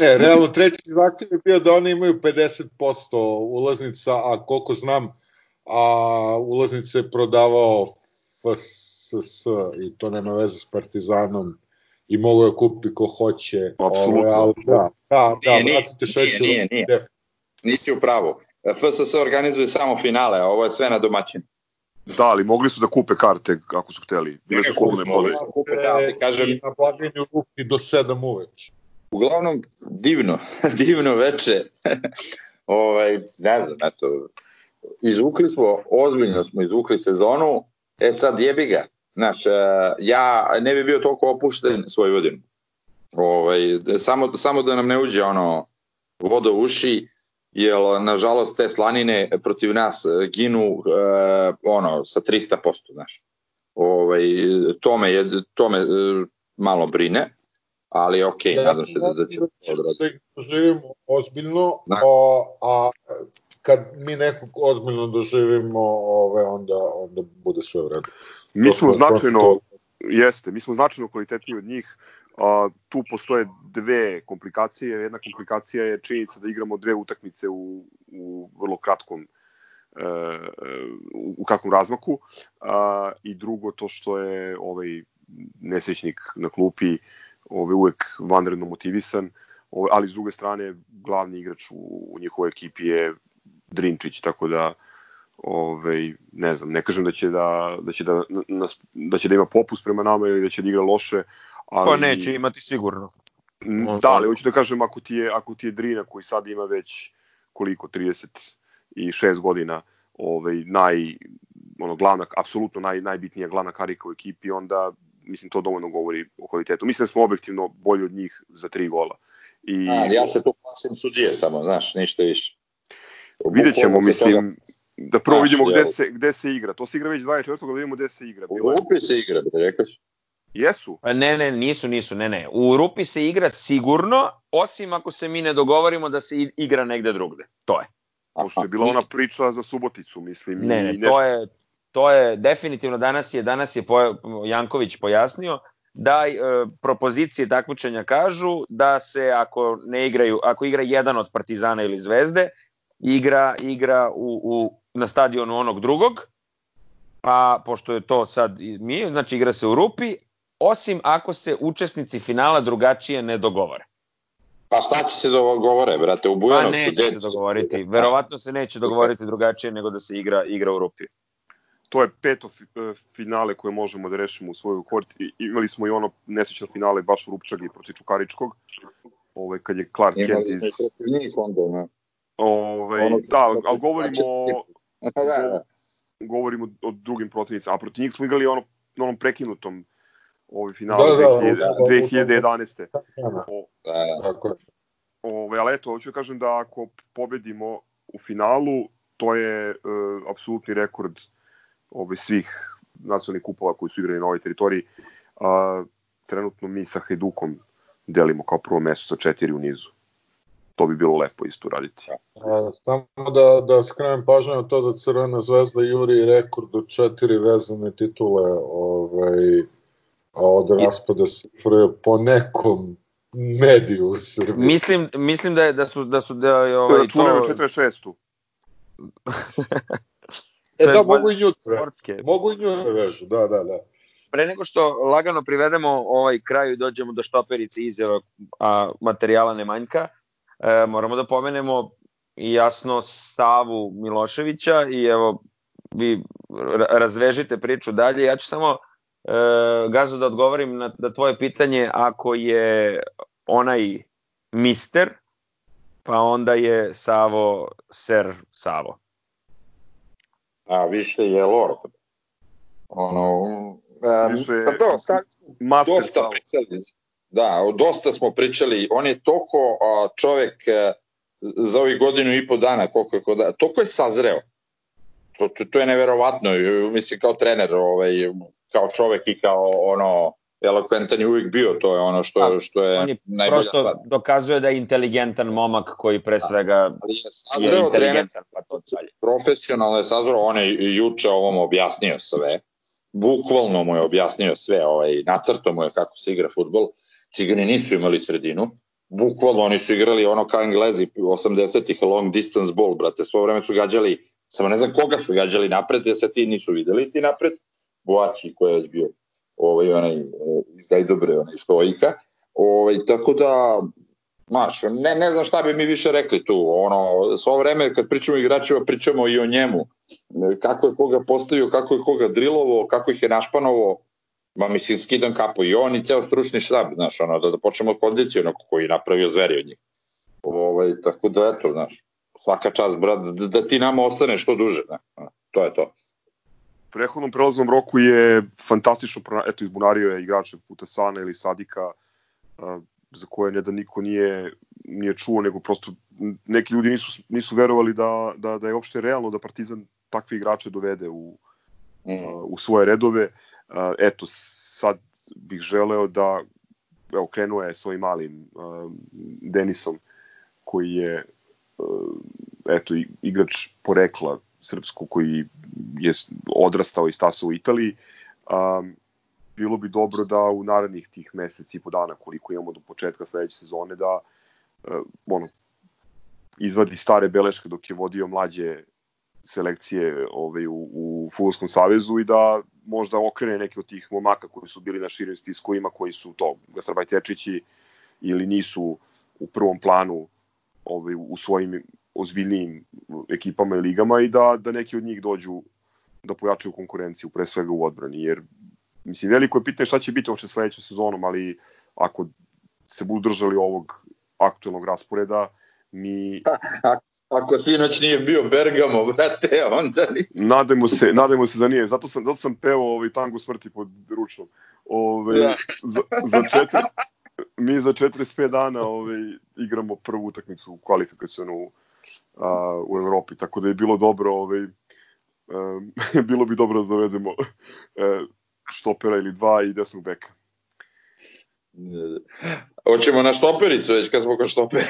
Ne, realno treći zahtev je bio da oni imaju 50% ulaznica, a koliko znam, a ulaznice je prodavao FSS i to nema veze s Partizanom i mogu je kupi ko hoće. Apsolutno. Ove, ali da, da, da, Nije, nije, vratite šećer. nije, nije, nije. Nisi u pravu. FSS organizuje samo finale, a ovo je sve na domaćin. Da, ali mogli su da kupe karte ako su hteli. Bile su Mogli prodaje. su kupe, da, ali kažem, I na blagajnju ruki do 7 uveč. uglavnom divno, *laughs* divno veče. *laughs* ovaj, ne znam, eto, izvukli smo, ozbiljno smo izvukli sezonu, e sad jebi ga. Znaš, e, ja ne bi bio toliko opušten svoj vodin. Ovaj, samo, samo da nam ne uđe ono voda u uši, jer nažalost te slanine protiv nas e, ginu e, ono sa 300%, znaš. Ovaj, to me, je, to me e, malo brine, ali ok, ja, nadam se da, da će odraditi. da ih doživimo ozbiljno, Da. o, a kad mi nekog ozbiljno doživimo, ove, onda, onda bude sve u redu. Mi smo- značajno, to- jeste, mi smo značajno kvalitetniji od njih, A, tu postoje dve komplikacije. Jedna komplikacija je činjenica da igramo dve utakmice u, u vrlo kratkom e, u kakvom razmaku a, i drugo to što je ovaj nesrećnik na klupi ovaj uvek vanredno motivisan ovaj, ali s druge strane glavni igrač u, u njihovoj ekipi je Drinčić tako da ovaj ne znam ne kažem da će da da će da nas, da će da ima popust prema nama ili da će da igra loše ali Pa neće imati sigurno. Da, ali hoću da kažem ako ti je ako ti je Drina koji sad ima već koliko 36 godina, ovaj naj ono glavna apsolutno naj najbitnija glavna karika u ekipi, onda mislim to dovoljno govori o kvalitetu. Mislim da smo objektivno bolji od njih za tri gola. I A, ja se tu plasim sudije samo, znaš, ništa više. Vidjet ćemo, mislim, da prvo vidimo gde se, gde se igra. To se igra već 24. da vidimo gde se igra. Bilo u Rupi se igra, bre, rekao. Jesu? Pa ne, ne, nisu, nisu, ne, ne. U Rupi se igra sigurno, osim ako se mi ne dogovorimo da se igra negde drugde. To je. Pošto je bila ona priča za Suboticu, mislim. Ne, ne, nešto... to je, to je definitivno danas je danas je poja, Janković pojasnio da e, propozicije takmičenja kažu da se ako ne igraju ako igra jedan od Partizana ili Zvezde igra igra u, u na stadionu onog drugog a pošto je to sad mi znači igra se u Rupi osim ako se učesnici finala drugačije ne dogovore Pa šta će se dogovore, brate, u Bujanovcu? Pa neće se dogovoriti, verovatno se neće dogovoriti drugačije nego da se igra, igra u Rupi to je peto e, finale koje možemo da rešimo u svojoj korist. Imali smo i ono nesrećno finale baš u Rupčagi protiv Čukaričkog, ovaj, kad je Clark Kent iz... Imali smo i njih onda, ne? Ovaj, ono, da, ali govorimo o, *laughs* da, da. govorimo o drugim protivnicama, a protiv njih smo igrali ono, onom prekinutom ovaj finale da, da, 2000, da, 2011. Da, da. O, da, da. Ovaj, ali eto, hoću da kažem da ako pobedimo u finalu, to je uh, apsolutni rekord ove, svih nacionalnih kupova koji su igrali na ovoj teritoriji. A, trenutno mi sa Hajdukom delimo kao prvo mesto sa četiri u nizu. To bi bilo lepo isto raditi. A, samo da, da skrenem pažnju na to da Crvena zvezda juri rekord od četiri vezane titule ovaj, a od raspada se po nekom mediju u Srbiji. Mislim, mislim da je da su da su da je ovaj to računaju 46. *laughs* E da, mogu i nju sportske. Mogu i nju da vežu, da, da, da. Pre nego što lagano privedemo ovaj kraju i dođemo do štoperice izjava, a materijala ne manjka, e, moramo da pomenemo i jasno Savu Miloševića i evo vi razvežite priču dalje. Ja ću samo Gazo da odgovorim na, na tvoje pitanje ako je onaj mister, pa onda je Savo Ser Savo a više je Lord. Ono, um, pa da, sad, dosta pričali. Da, dosta smo pričali. On je toko a, čovek a, e, za ovih godinu i po dana, koliko je, koda, toliko je sazreo. To, to, to je neverovatno. Mislim, kao trener, ovaj, kao čovek i kao ono, elokventan je uvijek bio, to je ono što, da, što je, je najbolja stvar. Prosto dokazuje da je inteligentan momak koji pre da. svega da, je, sazreo, je inteligentan. Pa to dalje. Profesionalno je sazreo, on je juče ovom objasnio sve, bukvalno mu je objasnio sve, ovaj, nacrto mu je kako se igra futbol, Cigani nisu imali sredinu, bukvalno oni su igrali ono kao englezi 80-ih long distance ball, brate, svo vreme su gađali, samo ne znam koga su gađali napred, jer se ti nisu videli ti napred, Boači koji je bio ovaj, onaj, e, iz Gajdobre, onaj stojika, ovaj, tako da, Znaš, ne, ne znam šta bi mi više rekli tu, ono, svo vreme kad pričamo o igračima, pričamo i o njemu, kako je koga postavio, kako je koga drilovo, kako ih je našpanovo, ma mislim, skidam kapu i on i ceo stručni štab, znaš, ono, da, da počnemo od kondicije, koji je napravio zveri od njih. Ovaj, tako da, eto, znaš, svaka čast, brat, da, da ti nama ostane što duže, ne, to je to prehodnom prelaznom roku je fantastično, eto izbunario je igrače puta Sana ili Sadika, za koje ne da niko nije, nije čuo, nego prosto neki ljudi nisu, nisu verovali da, da, da je uopšte realno da Partizan takve igrače dovede u, mm. u svoje redove. Eto, sad bih želeo da evo, krenuo je svojim malim Denisom koji je eto igrač porekla srpsku koji je odrastao i stasao u Italiji. Um, bilo bi dobro da u narednih tih meseci i po dana koliko imamo do početka sledeće sezone da uh, ono, izvadi stare beleške dok je vodio mlađe selekcije ovaj, u, u Futbolskom savezu i da možda okrene neke od tih momaka koji su bili na širim spisku ima koji su to, Gastarbaj Tečići ili nisu u prvom planu ovaj, u svojim ozbiljnijim ekipama i ligama i da, da neki od njih dođu da pojačaju konkurenciju, pre svega u odbrani, jer mislim, veliko je pitanje šta će biti uopšte sledećom sezonom, ali ako se budu držali ovog aktualnog rasporeda, mi... Ako sinoć nije bio Bergamo, brate, onda ni... Nadajmo se, nadajmo se da nije. Zato sam, zato sam pevao ovaj tango smrti pod ručnom. Ove, ja. za, za četiri, mi za 45 dana ovaj, igramo prvu utakmicu kvalifikacionu a, u Evropi, tako da je bilo dobro ovaj, um, *laughs* bilo bi dobro da dovedemo uh, štopera ili dva i desnog beka. Hoćemo na štopericu već kad smo kod štopera.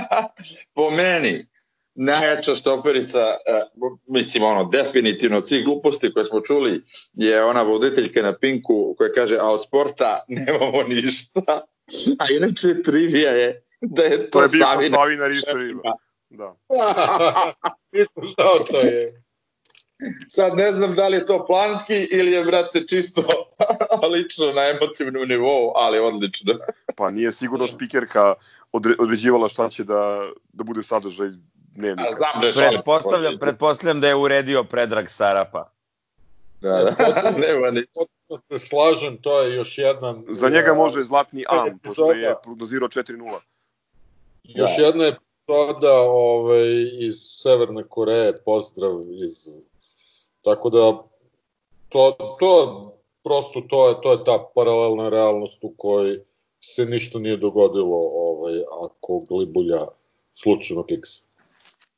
*laughs* po meni, najjača štoperica, uh, mislim ono, definitivno od svih gluposti koje smo čuli je ona voditeljka na Pinku koja kaže, a od sporta nemamo ništa. *laughs* A inače trivija je da je to, to je Savina. Savina Rišarima. Da. *laughs* Nisam znao to je. Sad ne znam da li je to planski ili je, brate, čisto *laughs* lično na emotivnom nivou, ali odlično. pa nije sigurno spikerka odre, određivala šta će da, da bude sadržaj dnevnika. A, znam da je pretpostavljam, pretpostavljam da je uredio Predrag Sarapa. Da, da, *laughs* nema ni. Potpuno se slažem, to je još jedan... Za njega može zlatni am, pošto je prognozirao 4-0. Još da. jedna epizoda ovaj, iz Severne Koreje, pozdrav iz Tako da to, to prosto to je, to je ta paralelna realnost u kojoj se ništa nije dogodilo ovaj, ako glibulja slučajno kiksa.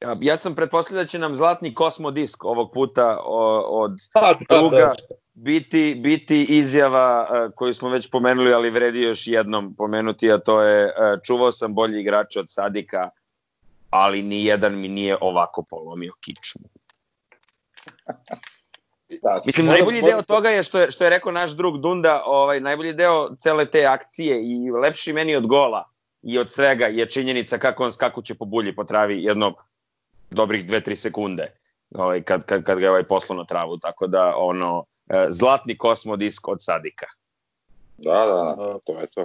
Ja, ja sam pretpostavljao da će nam zlatni kosmodisk ovog puta o, od da, druga da, da. biti, biti izjava uh, koju smo već pomenuli, ali vredi još jednom pomenuti, a to je uh, čuvao sam bolji igrač od Sadika, ali ni jedan mi nije ovako polomio kičmu. *laughs* Da, Mislim, najbolji deo toga je što je, što je rekao naš drug Dunda, ovaj, najbolji deo cele te akcije i lepši meni od gola i od svega je činjenica kako on skakuće po bulji po travi jedno dobrih 2-3 sekunde ovaj, kad, kad, kad ga je ovaj poslo na travu, tako da ono, e, zlatni kosmodisk od Sadika. Da, da, da, to je to.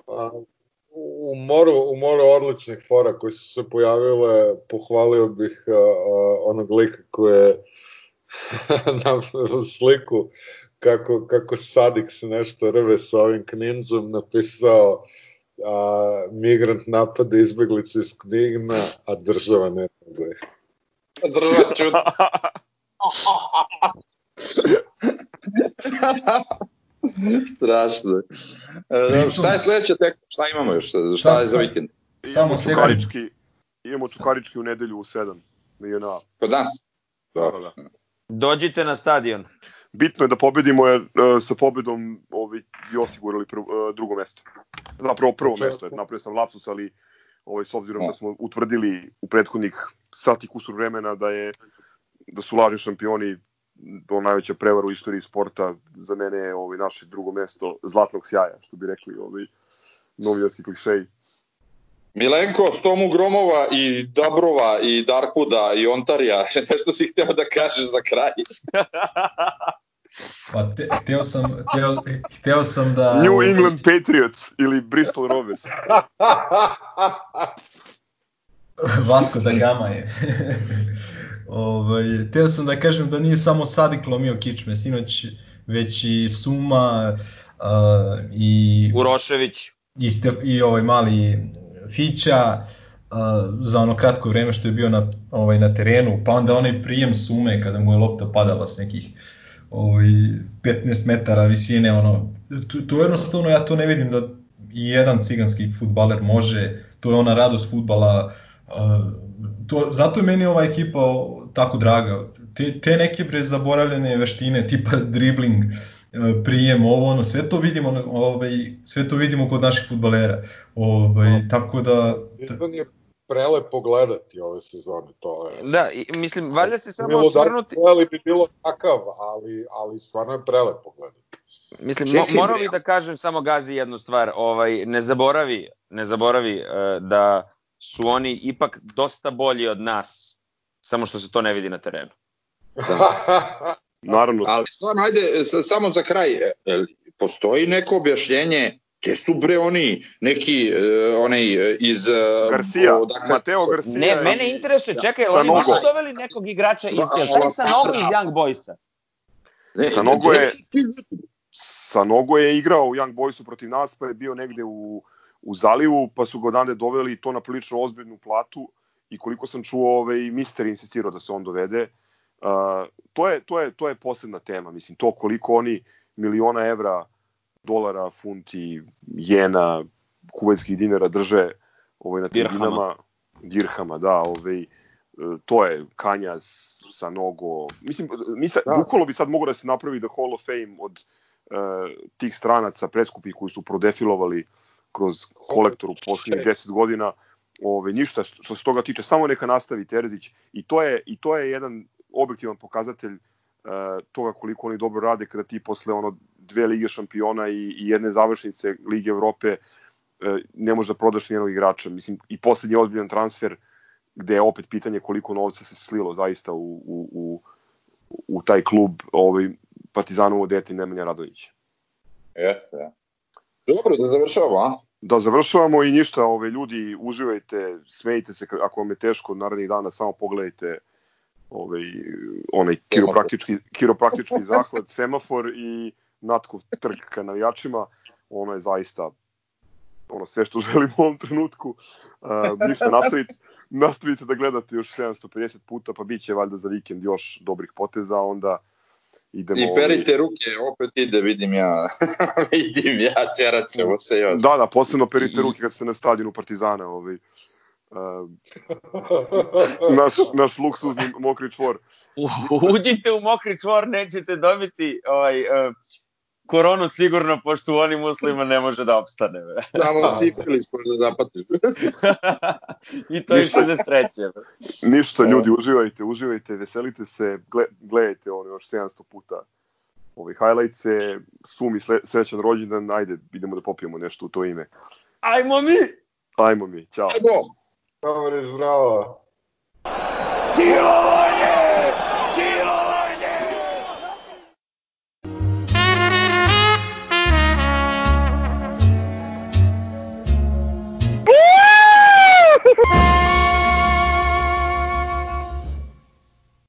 U moru, u moru odličnih fora koji su se pojavile, pohvalio bih uh, onog lika koji je *laughs* na sliku kako, kako Sadik se nešto rve sa ovim kninđom napisao a, migrant napada izbeglicu iz knjigna, a država ne reaguje. Država čut. *laughs* *laughs* *laughs* Strašno. E, šta je sledeća tek? Šta imamo još? Šta je za vikend? Imamo Čukarički, imamo Čukarički u nedelju u 7 na JNA. Kod nas? Da, da, da. Dođite na stadion. Bitno je da pobedimo jer uh, sa pobedom ovi bi osigurali prv, uh, drugo mesto. Zapravo prvo mesto, jer napravio sam lapsus, ali ovaj, s obzirom da smo utvrdili u prethodnih sati kusur vremena da je da su lažni šampioni do najveća prevara u istoriji sporta, za mene je ovaj, naše drugo mesto zlatnog sjaja, što bi rekli ovaj, novinarski klišeji. Milenko, Stomu Gromova i Dabrova i Darkuda i Ontarija, *laughs* nešto si hteo da kažeš za kraj? Pa te, hteo sam, hteo, hteo sam da... New England Patriots ili Bristol Rovers. Vasco da Gama je. Ovaj, teo sam da kažem da nije samo Sadik lomio kičme, sinoć već i Suma uh, i... Urošević. I, Stef, i ovaj mali Fića uh, za ono kratko vreme što je bio na, ovaj, na terenu, pa onda onaj prijem sume kada mu je lopta padala s nekih ovaj, 15 metara visine, ono, to, to jednostavno ja to ne vidim da i jedan ciganski futbaler može, to je ona radost futbala, uh, to, zato je meni ova ekipa tako draga. Te, te neke bre zaboravljene veštine tipa dribling, E, prijem, ovo, ono, sve to vidimo, ovaj, sve to vidimo kod naših futbalera. Ovaj, no. tako da... Jedan je prelepo gledati ove sezone, to je... Da, i, mislim, valja se samo osvrnuti... Da, bi bilo takav, ali, ali stvarno je prelepo gledati. Mislim, Čekaj, mo, morao bih da kažem samo Gazi jednu stvar, ovaj, ne zaboravi, ne zaboravi uh, da su oni ipak dosta bolji od nas, samo što se to ne vidi na terenu. *laughs* Naravno, Ali stvarno, ajde, sa- samo za kraj, e, postoji neko objašnjenje? Gde su bre oni neki e, onaj e, iz e, Garcia, odakle- Mateo Garcia. Ne, mene interesuje, čekaj, Sa oni nisu doveli nekog igrača iz, jel sa nogo iz Young Boysa? Ne, Sa nogo je- sa nogo je igrao u Young Boysu protiv nas, pa je bio negde u, u zalivu, pa su ga odande doveli to na prilično ozbiljnu platu i koliko sam čuo, ovaj, mister insistirao da se on dovede. Uh, to, je, to, je, to je posebna tema, mislim, to koliko oni miliona evra, dolara, funti, jena, kuvajskih dinara drže ovaj, na Dirhama. tribinama, dirhama, da, ovaj, e, to je Kanjas sa nogo. Mislim, mi sa, Da. bukvalno bi sad mogo da se napravi da Hall of Fame od uh, tih stranaca preskupih koji su prodefilovali kroz kolektor u poslednjih 10 godina. Ove, ništa što, se toga tiče, samo neka nastavi Terzić i to je, i to je jedan objektivan pokazatelj uh, toga koliko oni dobro rade kada ti posle ono dve lige šampiona i, i jedne završnice Lige Evrope uh, ne možeš da prodaš nijednog igrača. Mislim, i poslednji ozbiljan transfer gde je opet pitanje koliko novca se slilo zaista u, u, u, u taj klub ovaj, Partizanovo dete Nemanja Radovića. Jeste, ja. Dobro, da završavamo, a? Da završavamo i ništa, ove ljudi uživajte, smejte se ako vam je teško narednih dana, samo pogledajte ovaj onaj kiropraktički kiropraktički zahvat, semafor i Natkov trk ka navijačima. Ono je zaista ono sve što želim u ovom trenutku. Uh, ništa, nastavite, nastavite da gledate još 750 puta, pa bit će valjda za vikend još dobrih poteza, onda idemo... I perite ruke, opet ide, vidim ja, *laughs* vidim ja, cerat ćemo se još. Da, da, posebno perite ruke kad ste na stadionu Partizana, ovaj. Uh, *laughs* naš, naš luksuzni mokri čvor. Uđite u mokri čvor, nećete dobiti ovaj, uh, koronu sigurno, pošto u onim uslovima ne može da opstane. *laughs* Samo sifilis možda zapatiš. *laughs* I to je Ništa. 63. bre. Ništa, ljudi, uživajte, uživajte, veselite se, gle, gledajte ono još 700 puta ove highlightse, sumi sre, srećan rođendan, ajde, idemo da popijemo nešto u to ime. Ajmo mi! Ajmo mi, ćao. Ajmo! Dobar je zdravo. Dio!